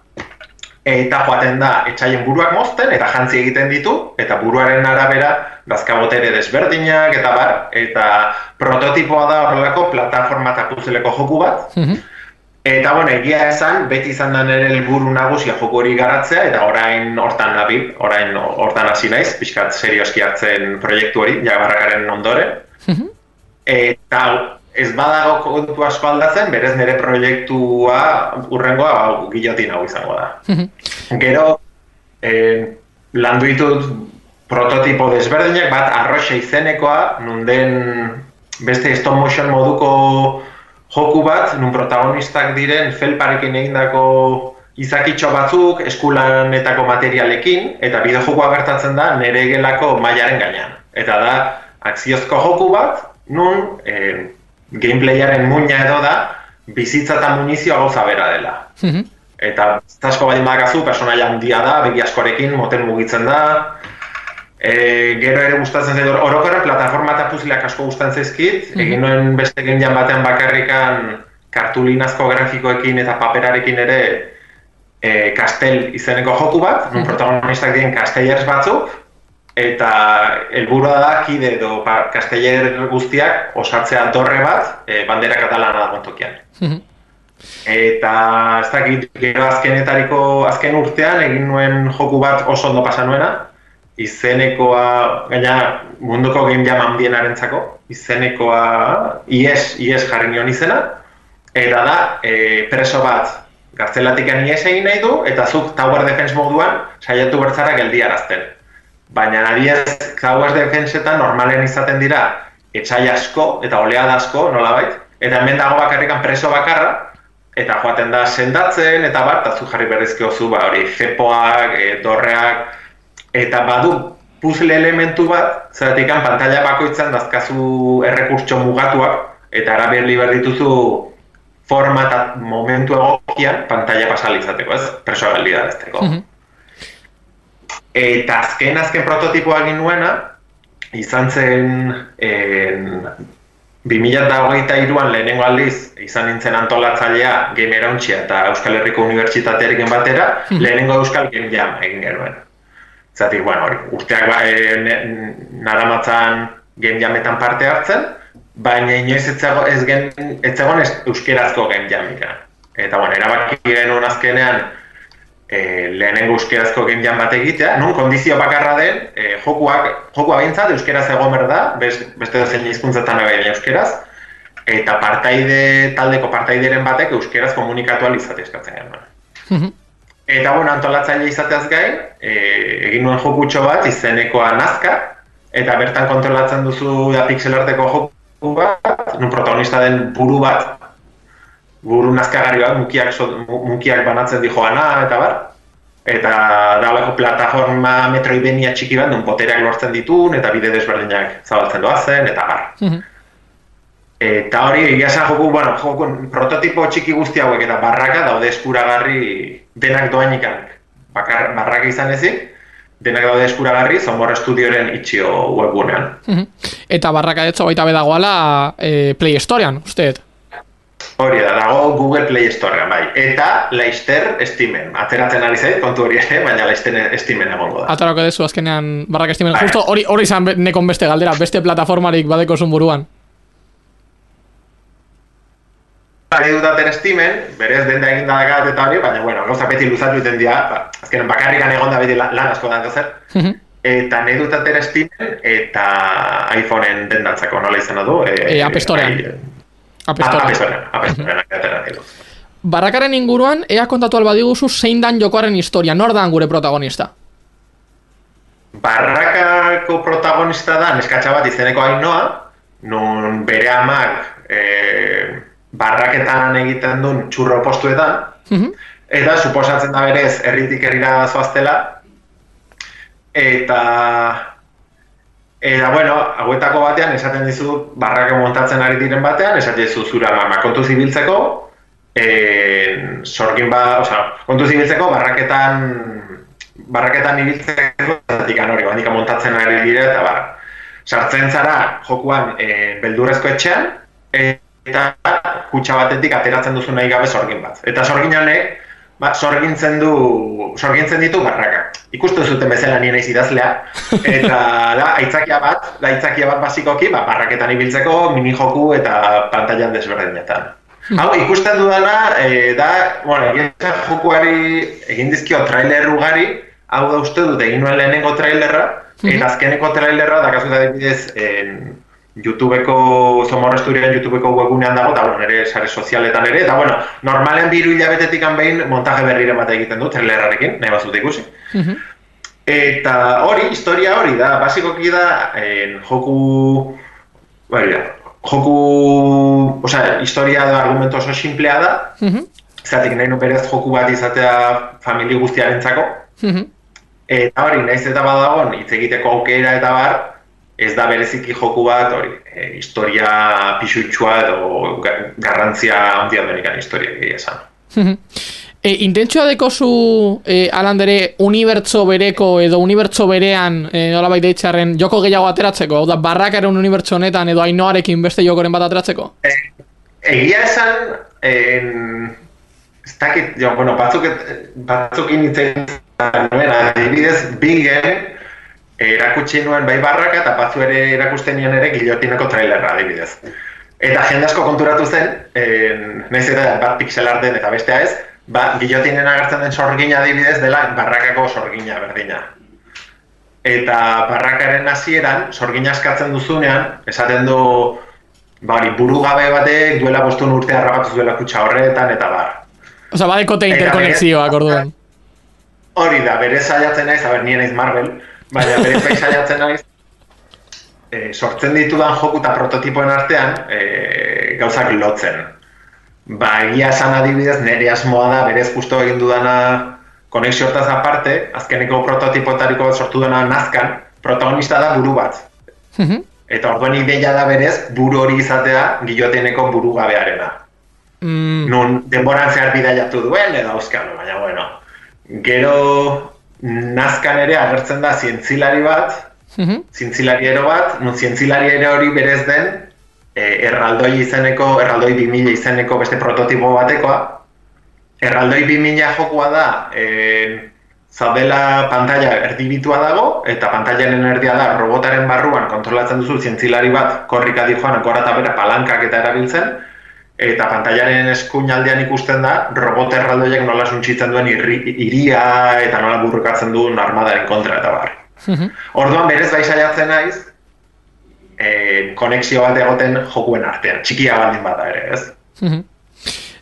S8: eta joaten da etxaien buruak mozten eta jantzi egiten ditu, eta buruaren arabera dazkabotere desberdinak eta bar, eta prototipoa da horrelako plataforma eta puzeleko joku bat,
S7: Mhm.
S8: Eta, bueno, egia esan, beti izan da nire helburu nagusia joko hori garatzea, eta orain hortan nabil, orain hortan hasi naiz, pixkat serioski hartzen proiektu hori, jabarrakaren ondoren.
S7: Mhm.
S8: Eta ez badago kontu asko aldatzen, berez nire proiektua urrengoa ba, gilotin hau izango da.
S7: Mhm.
S8: Gero, eh, landu ditut prototipo desberdinak, bat arroxa izenekoa, nun den beste stop motion moduko joku bat, nun protagonistak diren felparekin egindako izakitxo batzuk, eskulanetako materialekin, eta bideojokoa gertatzen da nere gelako mailaren gainean. Eta da, akziozko joku bat, nun eh, gameplayaren muina edo da, bizitza eta munizioa gauza bera dela.
S7: Mhm.
S8: Eta asko baldin badakazu, personaia handia da, begi askorekin, moten mugitzen da. E, gero ere gustatzen zait, or- orokorren plataforma eta puzleak asko gustatzen zaizkit. Egin nuen beste jam batean bakarrikan kartulinazko grafikoekin eta paperarekin ere e, kastel izeneko joku bat, non protagonistak diren castellers batzuk, eta helburua da kide edo pa- casteller guztiak osatzea dorre bat, e, bandera katalana dagoen.
S7: Mhm.
S8: Eta ez dakit, gero azkenetariko azken urtean egin nuen joku bat oso ondo pasa nuena, izenekoa, gaina munduko game jam handienarentzako, izenekoa IES, IES jarri nion izena, eta da, e, preso bat gartzelatik IES egin nahi du, eta zuk tower defense moduan saiatu bertzara geldiarazten. Baina adibidez, tower defenseetan normalen izaten dira etxai asko eta oleada asko, nolabait, eta hemen dago bakarrikan preso bakarra, eta joaten da sendatzen, eta bar, eta jarri berrizko zu, ba, hori, zepoak, e, dorreak, eta badu puzzle elementu bat, zeratik pantalla bakoitzan dazkazu errekurtso mugatuak, eta araberli behar dituzu forma eta momentu egokian pantalla pasalizateko, ez? Presoa galdi da. Eta azken azken prototipoa egin nuena, izan zen en, 2008an lehenengo aldiz izan nintzen antolatzailea Game Erauntxia eta Euskal Herriko Unibertsitatearekin batera, lehenengo Euskal Game Jam egin genuen. Zatik, bueno, hori, urteak ba, e, ne- naramatzan Game Jametan parte hartzen, baina inoiz ez zego- ez gen, ez zegoen ez euskerazko Game Jamika. Eta, bueno, erabaki genuen azkenean e, lehenengo euskerazko jam bat egitea, nun kondizio bakarra den, e, jokuak, jokua behintzat euskeraz egon behar da, bes- beste zein hizkuntzetan baina euskeraz, eta partaide, taldeko partaideren batek euskeraz komunikatu ahal izatea eskatzen genuen. Eta bueno, antolatzaile izateaz gain, e, egin nuen jokutxo bat, izenekoa nazka, eta bertan kontrolatzen duzu da pixelarteko joku bat, nun protagonista den buru bat, buru nazkagarri bat, mukiak, mukiak banatzen di joana, eta bar. Eta da holako plataforma metroidvania txiki bat, nun potereak lortzen ditun, eta bide desberdinak zabaltzen doazen, eta bar. Eta hori, egia esan joku, bueno, joku, prototipo txiki guzti hauek eta barraka daude eskuragarri denak doainikanak. Bakar, barraka izan ezik, denak daude eskuragarri Zomor Studioren itxio webgunean.
S7: Eta barraka detzo baita bedagoala e, Play Storean, usteet.
S8: Hori da, dago Google Play Storean, bai. Eta Leister Steamen. Ateratzen ari zait, kontu hori ere, baina Leister Steamen egongo da.
S7: Atarako dezu azkenean barraka estimen.
S8: Bai.
S7: Justo hori hori izan nekon beste galdera, beste plataformarik badeko zun buruan.
S8: Ari dutaten Steamen, berez denda egin dakat eta hori, baina bueno, gauza beti luzatu iten dira, ba, azkenen bakarrikan egon da beti la- lan asko da zer. Eta nahi dutaten Steamen eta iPhoneen dendatzako nola izan du. E,
S7: E, App Storean. App
S8: Ah,
S7: Storean,
S8: atera nahi du.
S7: Barrakaren inguruan, ea kontatu albadiguzu zein dan jokoaren historia, nor dan gure protagonista?
S8: Barrakako protagonista da neskatxa bat izeneko ainoa, nun bere amak e, barraketan egiten duen txurro postuetan, eta suposatzen da berez herritik herrira zoaztela, eta Eta, bueno, hauetako batean esaten dizu barrake montatzen ari diren batean, esaten dizu zure ama kontu zibiltzeko, en, sorgin ba, osea, kontu zibiltzeko barraketan barraketan ibiltzeko zatik hori, bandika montatzen ari dira eta bar. Sartzen zara jokuan e, beldurrezko etxean eta kutxa batetik ateratzen duzu nahi gabe sorgin bat. Eta sorgin honek ba, sorgintzen du sorgintzen ditu barraka. Ikusten zuten bezala ni naiz idazlea eta da aitzakia bat, da aitzakia bat basikoki, ba, barraketan ibiltzeko mini joku eta pantailan desberdinetan. Hau, ikusten dudana, e, da, bueno, egia esan jokuari egin dizkio trailer ugari, hau da uste dut egin nuen lehenengo trailerra, eta azkeneko trailerra, da adibidez, en, YouTubeko, Zomorro Esturian YouTubeko webgunean dago, eta bueno, nire sare sozialetan ere, eta bueno, normalen biru hilabetetik behin montaje berriren bat egiten du, trailerrarekin, nahi bazute ikusi. Eta hori, historia hori da, basikoki da, en, joku, hori da, joku, osea, historia da, argumento oso simplea da, zatik nahi nu berez joku bat izatea famili guztiarentzako, eta hori, naiz eta badagon, hitz egiteko aukera eta bar, ez da bereziki joku bat, hori, e, historia pixutxua edo ga- garrantzia handia denikan historia egia esan.
S7: E, intentzioa dekozu e, alandere unibertso bereko edo unibertso berean e, nola baita itxarren joko gehiago ateratzeko? Hau da, barrakaren unibertso honetan edo ainoarekin beste jokoren bat ateratzeko?
S8: Egia esan, en, ez dakit, jo, bueno, batzuk, batzukin hitz egin nuen, adibidez, bingen, erakutsi nuen bai barraka eta batzu ere erakusten nion ere gilotineko trailerra adibidez. Eta jende asko konturatu zen, en, nahiz eta bat pixelar den eta bestea ez, ba, gilotinen agertzen den sorgina adibidez dela barrakako sorgina berdina. Eta barrakaren hasieran sorgina eskatzen duzunean, esaten du ba, hori, burugabe batek duela bostun urte harrapatu zuela kutsa horretan eta bar.
S7: Osa, badekote interkonexioak orduan.
S8: Hori da, bere saiatzen naiz, aber nien naiz Marvel, baina bere bai saiatzen naiz, e, sortzen ditudan joku eta prototipoen artean e, gauzak lotzen. Ba, egia esan adibidez, nire asmoa da, berez justo egin dudana konexio hortaz aparte, azkeneko prototipoetariko sortu dena nazkan, protagonista da buru bat.
S7: Mhm.
S8: Eta orduan ideia da berez, buru hori izatea giloteneko burugabearena.
S7: Mm,
S8: nun denboran zehar bidaiatu duen edo auskalo, baina bueno. Gero nazkan ere agertzen da zientzilari bat,
S7: mhm.
S8: zientzilariero bat, nun zientzilariero hori berez den e, erraldoi izeneko, erraldoi 2000 izeneko beste prototipo batekoa. Erraldoi 2000 jokoa da, e, zaudela pantalla erdibitua dago, eta pantailaren erdia da robotaren barruan kontrolatzen duzu zientzilari bat korrika di joan, bera palankak eta erabiltzen, eta pantailaren eskuinaldean ikusten da robot erraldoiak nola suntsitzen duen irri, iria eta nola burrukatzen duen armadaren kontra eta bar. Orduan berez bai saiatzen naiz, e, konexio bat egoten jokuen artean, txikia baldin bada ere, ez?
S7: Mhm.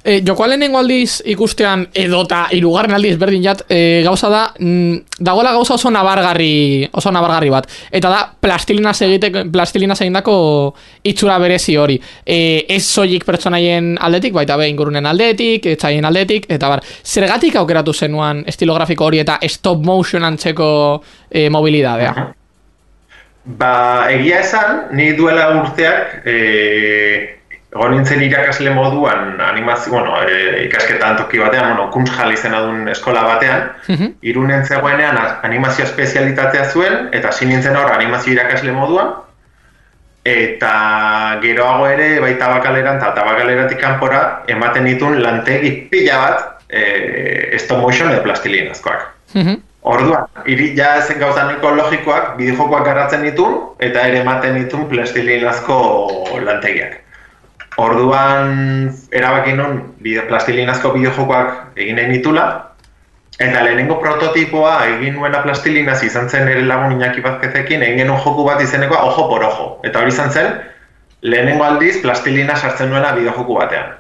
S7: E, jokoa lehenengo aldiz ikustean edota hirugarren aldiz berdin jat e, gauza da mm, dagoela gauza oso nabargarri oso nabargarri bat. Eta da plastilina egiteko plastilina egindako itxura berezi hori. E, ez soilik pertsonaien aldetik baita be ingurunen aldetik etzaien aldetik eta bar zergatik aukeratu zenuan estilo grafiko hori eta stop motion antzeko e, mobilidadea?
S8: Ba, egia esan, ni duela urteak, e, Egon nintzen irakasle moduan animazio, bueno, e, ikasketan toki batean, bueno, kunstjal izena duen eskola batean,
S7: Mhm.
S8: irunen zegoenean animazio espezialitatea zuen, eta hasi nintzen hor animazio irakasle moduan, eta geroago ere bai tabakaleran eta tabakaleratik kanpora ematen ditun lantegi pila bat e, stop motion edo plastilinazkoak.
S7: Mhm.
S8: Orduan, iri ja zen gauza nahiko logikoak, bideojokoak garatzen ditun, eta ere ematen ditun plastilinazko lantegiak. Orduan, erabaki nun, bide, plastilinazko bideojokoak egin nahi nitula, eta lehenengo prototipoa egin nuena plastilinaz izan zen ere lagun Iñaki Bazkezekin, egin genuen joku bat izenekoa ojo por ojo. Eta hori izan zen, lehenengo aldiz plastilina sartzen nuena bideojoku batean.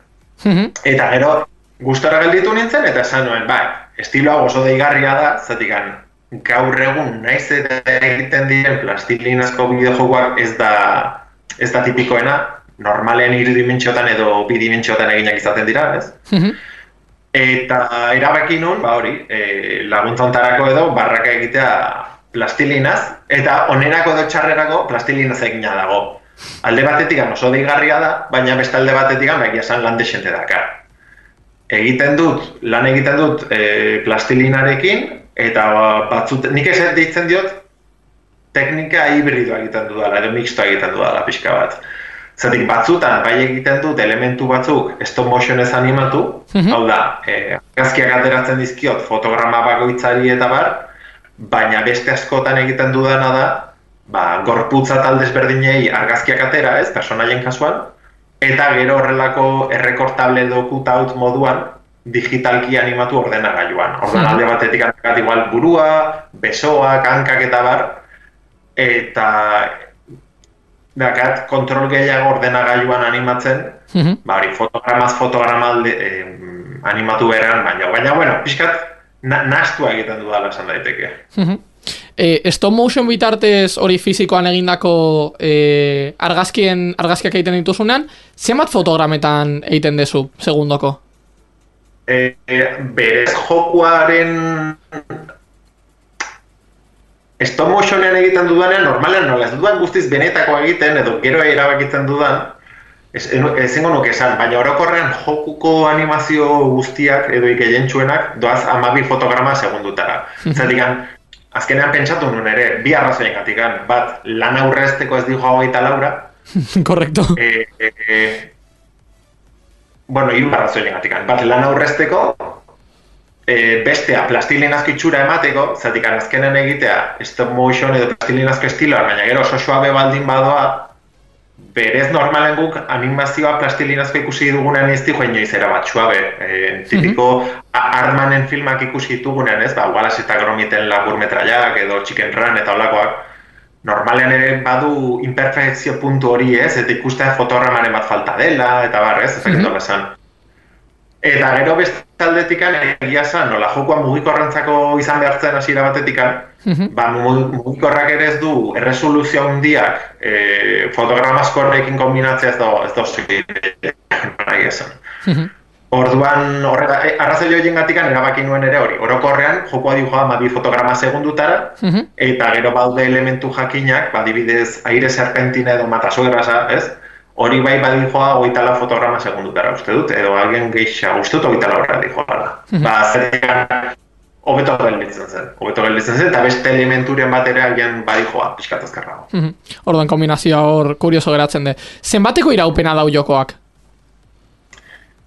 S7: Mhm.
S8: Eta gero, gustora gelditu nintzen, eta esan nuen, bai, estilo hau oso deigarria da, zatikan, gaur egun naiz eta egiten diren plastilinazko bideojokoak ez da, ez da tipikoena, normalean irudimentxotan edo bidimentxotan eginak izaten dira, ez?
S7: Mhm.
S8: Eta erabaki nun, ba hori, e, laguntza hontarako edo barraka egitea plastilinaz, eta onerako edo txarrerako plastilinaz egina dago. Alde batetik oso deigarria da, baina beste alde batetik ba, egia esan lan desente dakar. Egiten dut, lan egiten dut e, plastilinarekin, eta batzut, nik ez deitzen diot, teknika hibridoa egiten dudala, edo mixtoa egiten dudala pixka bat. Zatik batzutan, bai egiten dut elementu batzuk stop motionez animatu,
S7: Mhm.
S8: hau da, eh, argazkiak ateratzen dizkiot fotograma bakoitzari eta bar, baina beste askotan egiten dudana da, ba, gorputza taldez berdinei argazkiak atera, ez, personaien kasuan, eta gero horrelako errekortable cutout moduan digitalki animatu ordenagailuan. Orduan alde batetik hankat igual burua, besoak, hankak eta bar, eta dakat kontrol gehiago ordenagailuan animatzen,
S7: Mhm.
S8: ba hori fotogramaz fotograma alde, eh, animatu berean, baina, baina, bueno, pixkat, na, nastua egiten dudala esan daiteke.
S7: Mhm. E, stop motion bitartez hori fizikoan egindako e, argazkien argazkiak egiten dituzunean, zenbat fotogrametan egiten dezu segundoko?
S8: E, e, berez jokuaren stop motionean egiten dudanean, normalean nola ez dudan guztiz benetako egiten, edo gero erabakitzen dudan, ez- ezingo nuke esan, baina orokorrean jokuko animazio guztiak edo gehientsuenak doaz amabi fotograma segundutara. Zatikan, azkenean pentsatu nuen ere, bi arrazoien bat, lan aurrezteko ez dijo hogeita laura,
S7: Korrekto.
S8: e, e, e, bueno, hiru arrazoien Bat, lan aurrezteko, e, bestea plastilinazko itxura emateko, zatik azkenen egitea stop motion edo plastilinazko estiloan, baina gero oso suabe baldin badoa, berez normalen guk animazioa plastilinazko ikusi dugunean ez dijo inoiz era bat suabe. E, tipiko a- Artmanen filmak ikusi ditugunean, ez? Ba, Wallace eta Gromiten laburmetraiak edo Chicken Run eta olakoak, normalean ere badu imperfekzio puntu hori ez, eta ikustea fotogramaren bat falta dela, eta bar, ez, nola esan. Eta gero beste aldetikan egia esan, nola jokoa mugikorrentzako izan behartzen hasiera batetikan,
S7: Mhm.
S8: ba, mu- mugikorrak ere ez du erresoluzio handiak e, fotogramazkorrekin kombinatzea ez da ez da oso nahi esan.
S7: Mhm.
S8: Orduan, horrega, e, arrazoi horien gatikan erabaki nuen ere hori. Orokorrean, jokoa dihoa ama bi fotograma segundutara,
S7: Mhm.
S8: eta gero baude elementu jakinak, badibidez, aire serpentina edo matasoerasa, ez? Hori bai badijoa hogeita lau fotograma segundutara uste dut, edo alguien geisha uste dut hogeita laura dijoa. Ba, zertikan, hobeto gelditzen zen, hobeto gelditzen zen, eta beste elementuren bat ere agian badijoa, pixkat azkarrago.
S7: Mhm. Orduan kombinazioa hor kurioso geratzen de. Zenbateko iraupena dau jokoak?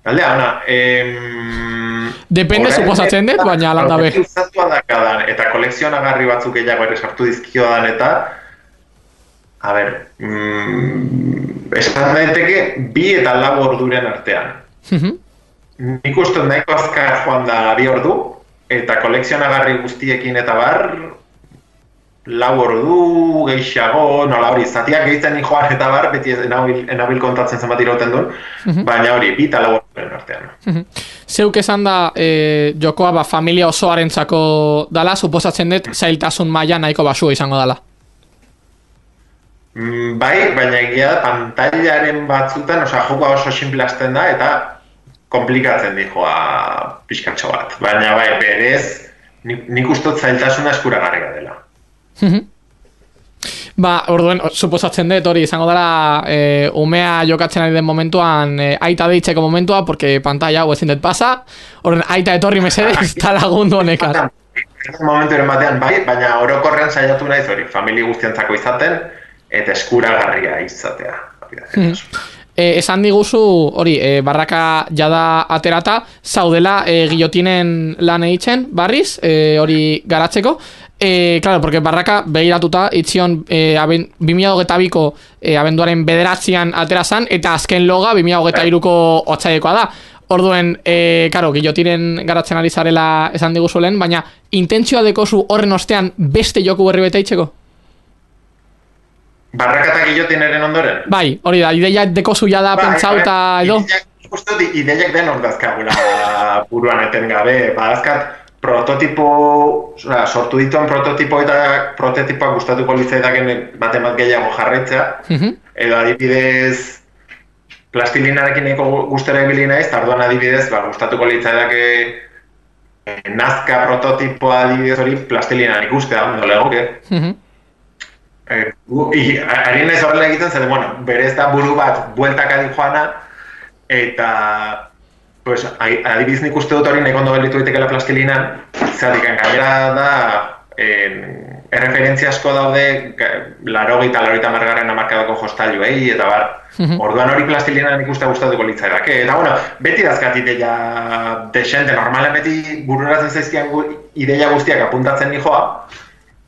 S8: Galdea, ona, em...
S7: Depende, suposatzen dut, baina.
S8: Usatua dakadan, eta kolekzionagarri batzuk gehiago ere sartu dizkiodan, eta... A ber, mm, esan daiteke bi eta lau orduren artean.
S7: Mhm.
S8: Nik uste nahiko azkar joan da bi ordu, eta kolekzionagarri guztiekin eta bar, lau ordu, gehiago, nola hori, zatiak gehitzen ni joan eta bar, beti enabil, enabil kontatzen zenbat irauten duen, baina hori, bi eta lau orduren artean.
S7: Zeuk esan da e, jokoa ba, familia osoarentzako dala, suposatzen dut zailtasun maila nahiko basua izango dala.
S8: Mm, bai, baina egia da, pantailaren batzutan, osea, jokoa oso sinplazten da, eta komplikatzen di joa pixkatxo bat. Baina bai, berez, nik, nik ustot zailtasuna eskuragarria dela.
S7: Ba, orduen, suposatzen dut hori izango dela e, umea jokatzen ari den momentuan e, aita deitzeko momentua, porque pantalla hau ezin dut pasa, orduen aita etorri mesedez, eta lagundu honekaz.
S8: Momentu batean bai, baina orokorrean saiatu naiz hori, famili guztientzako izaten, eta eskuragarria izatea. Zailtasuna.
S7: E, esan diguzu, hori, e, barraka jada aterata, zaudela e, guillotinen lan egiten, barriz, e, hori garatzeko. E, claro, porque barraka behiratuta, itzion e, aben, 2022ko e, abenduaren bederatzean atera zan, eta azken loga 2023ko otzaidekoa da. Orduen, e, karo, guillotinen garatzen ari zarela esan diguzu lehen, baina intentzioa dekozu horren ostean beste joku berri bete itxeko?
S8: Barrakatak guillotineren ondoren?
S7: Bai, hori da, ideia dekozu jada
S8: Bai,
S7: pentsauta
S8: bai,
S7: edo?
S8: ideiak- uste dut ideiak den hor dazkagula buruan eten gabe. Badazkat prototipo, osea, sortu dituen prototipo eta prototipoak gustatuko litzaidaken baten bat gehiago jarraitzea.
S7: Mhm.
S8: Edo adibidez, plastilinarekin nahiko gustera ibili naiz, eta orduan adibidez, ba, gustatuko litzaidake eh, nazka prototipoa adibidez hori plastilinan ikustea, ondo legoke.
S7: Mhm.
S8: Eh, gu- i- a- ari naiz horrela egiten zen, bueno, berez da buru bat bueltak adi joana, eta pues, adibidez nik uste dut hori nahi ondo gelditu daitekela plastilinan, zatik gainera da, en, erreferentzia asko daude, laro eta laro eta margarren amarkadako jostailuei, eta bar,
S7: Mhm.
S8: orduan hori plastilina nik uste gustatuko litzaidake. Eta bueno, beti dazkat ideia desente, normalen beti bururatzen zaizkian ideia guztiak apuntatzen nijoa,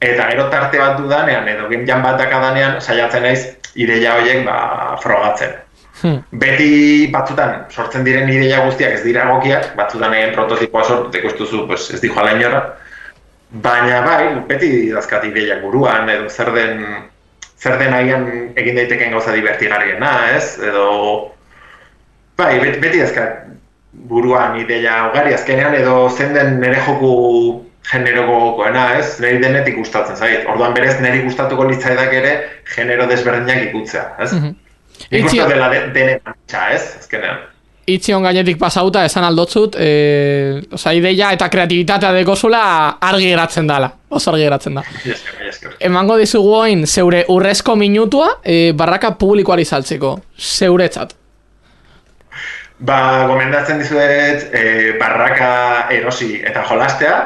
S8: Eta gero tarte bat dudanean, edo jam bat dakadanean, saiatzen naiz ideia horiek ba, frogatzen.
S7: Hmm.
S8: Beti batzutan sortzen diren ideia guztiak ez dira egokiak, batzutan egin prototipoa sortu, ikustuzu, pues, ez dijo ala inora. Baina bai, beti dazkat ideiak buruan, edo zer den, zer den agian egin daiteken gauza divertigarriena, ez? Edo, bai, beti, beti dazkat buruan ideia ugari azkenean, edo zen den nire joku generokoena, ez? Neri denetik gustatzen zait. Orduan berez neri gustatuko litzaidak ere genero desberdinak ikutzea, ez? Nik
S7: Itzi-
S8: uste dela de, denen antxa, ez? Azkenean.
S7: itzion gainetik pasauta esan aldotzut, e, oza, ideia eta kreatibitatea dekozula argi geratzen dala, oso argi geratzen da.
S8: Esker, esker.
S7: Emango dizugu oin zeure urrezko minutua e, barraka publikoari saltzeko, zeuretzat.
S8: Ba, gomendatzen dizuet e, barraka erosi eta jolastea,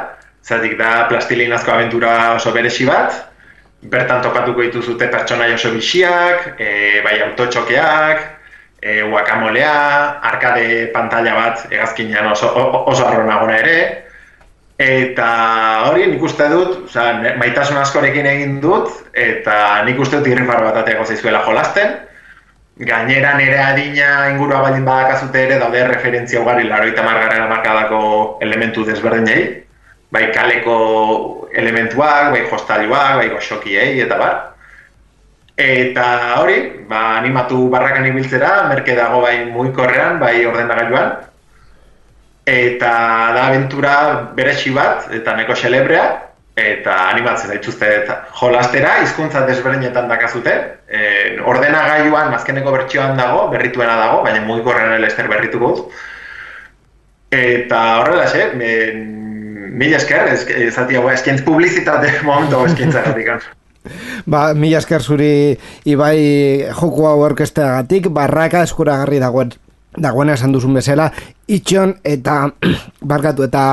S8: zatik da plastilinazko abentura oso beresi bat, bertan topatuko dituzute pertsonai oso bixiak, e, bai autotxokeak, e, guakamolea, arkade pantalla bat egazkinean oso, oso arronagona ere, eta hori nik uste dut, oza, maitasun askorekin egin dut, eta nik uste dut irrifar bat ateako zaizuela jolasten, Gainera nire adina ingurua baldin badakazute ere daude referentzia ugari laroita margarren amarkadako elementu desberdinei. Bai kaleko elementuak, bai jostailuak, bai goxokiei eta bar. Eta hori, ba, animatu barrakan ibiltzera, merke dago bai mugikorrean, bai ordenagailuan. Eta da aventura beresi bat, eta neko celebrea, eta animatzen daituzte jolastera, hizkuntza desberdinetan dakazute. E, ordenagailuan azkeneko bertsioan dago, berrituena dago, baina mugikorrean ere ester berrituko. Eta horrela, xe, mila esker, ez, ezati hau eskaintz publizitate momentu hau eskaintzagatik.
S2: Ba, mila esker zuri Ibai joku hau orkesteagatik, barraka eskuragarri dagoen dagoena esan duzun bezala, itxon eta barkatu eta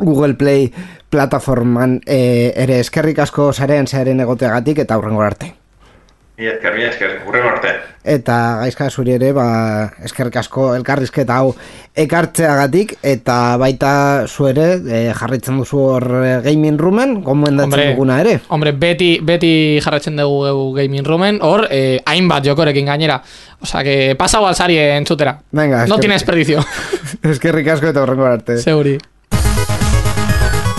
S2: Google Play plataforman e, ere eskerrik asko zaren zaren egoteagatik eta aurrengo arte.
S8: Mila esker, mila esker, hurrengo arte.
S2: Eta gaizka zuri ere, ba, eskerrik asko elkarrizketa hau ekartzeagatik eta baita zu ere e, jarraitzen duzu hor e, gaming roomen, gomendatzen duguna ere.
S7: Hombre, beti, beti jarretzen dugu gaming roomen, hor, eh, hainbat jokorekin gainera. Osa, que pasau alzari entzutera.
S2: Venga,
S7: no
S2: eskerrik-
S7: tiene desperdicio.
S2: eskerrik asko eta aurrengo arte.
S7: Zeuri.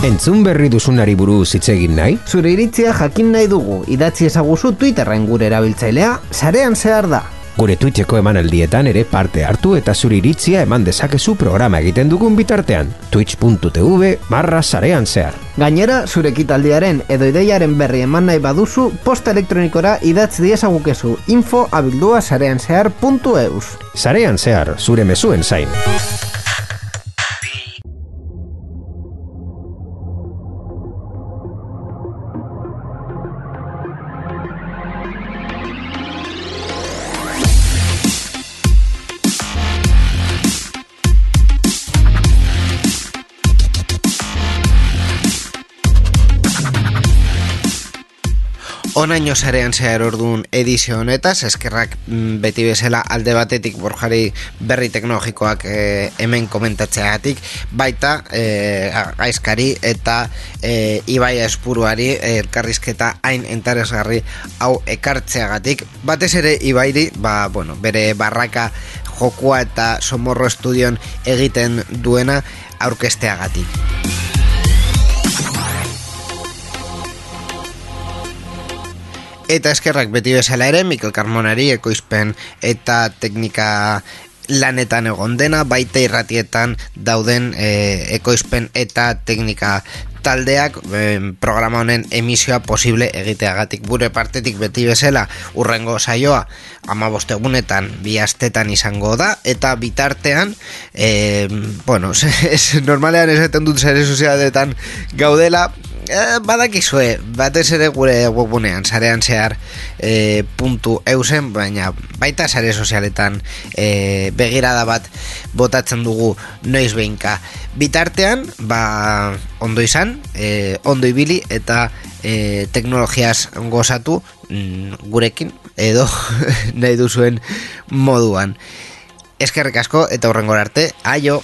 S3: Entzun berri duzunari buruz hitz egin nahi?
S9: Zure iritzia jakin nahi dugu, idatzi ezaguzu Twitterren gure erabiltzailea, sarean zehar da.
S3: Gure Twitcheko emanaldietan ere parte hartu eta zure iritzia eman dezakezu programa egiten dugun bitartean. twitch.tv barra sarean zehar.
S9: Gainera, zure ekitaldiaren edo ideiaren berri eman nahi baduzu, posta elektronikora idatz diesagukezu info abildua sarean zehar.eus.
S3: Sarean zehar, zure mezuen zain.
S2: Onaino sarean zehar orduan edizio honetaz, eskerrak mm, beti bezala alde batetik borjari berri teknologikoak eh, hemen komentatzeagatik, baita eh, gaizkari eta eh, ibai espuruari elkarrizketa hain entarezgarri hau ekartzeagatik. Batez ere ibairi, ba, bueno, bere barraka jokua eta somorro estudion egiten duena aurkesteagatik. Eta eskerrak beti bezala ere, Mikel Carmonari ekoizpen eta teknika lanetan egon dena, baita irratietan dauden e, ekoizpen eta teknika taldeak e, programa honen emisioa posible egiteagatik. Gure partetik beti bezala urrengo saioa ama bostegunetan bi astetan izango da eta bitartean e, bueno, es, normalean esaten dut zare sozialetan gaudela eh, badakizue, batez ere gure webunean, sarean zehar eh, puntu eusen, baina baita sare sozialetan eh, begirada bat botatzen dugu noiz behinka. Bitartean, ba, ondo izan, eh, ondo ibili eta eh, teknologiaz gozatu mm, gurekin, edo nahi duzuen moduan. Eskerrik asko eta horrengor arte, aio!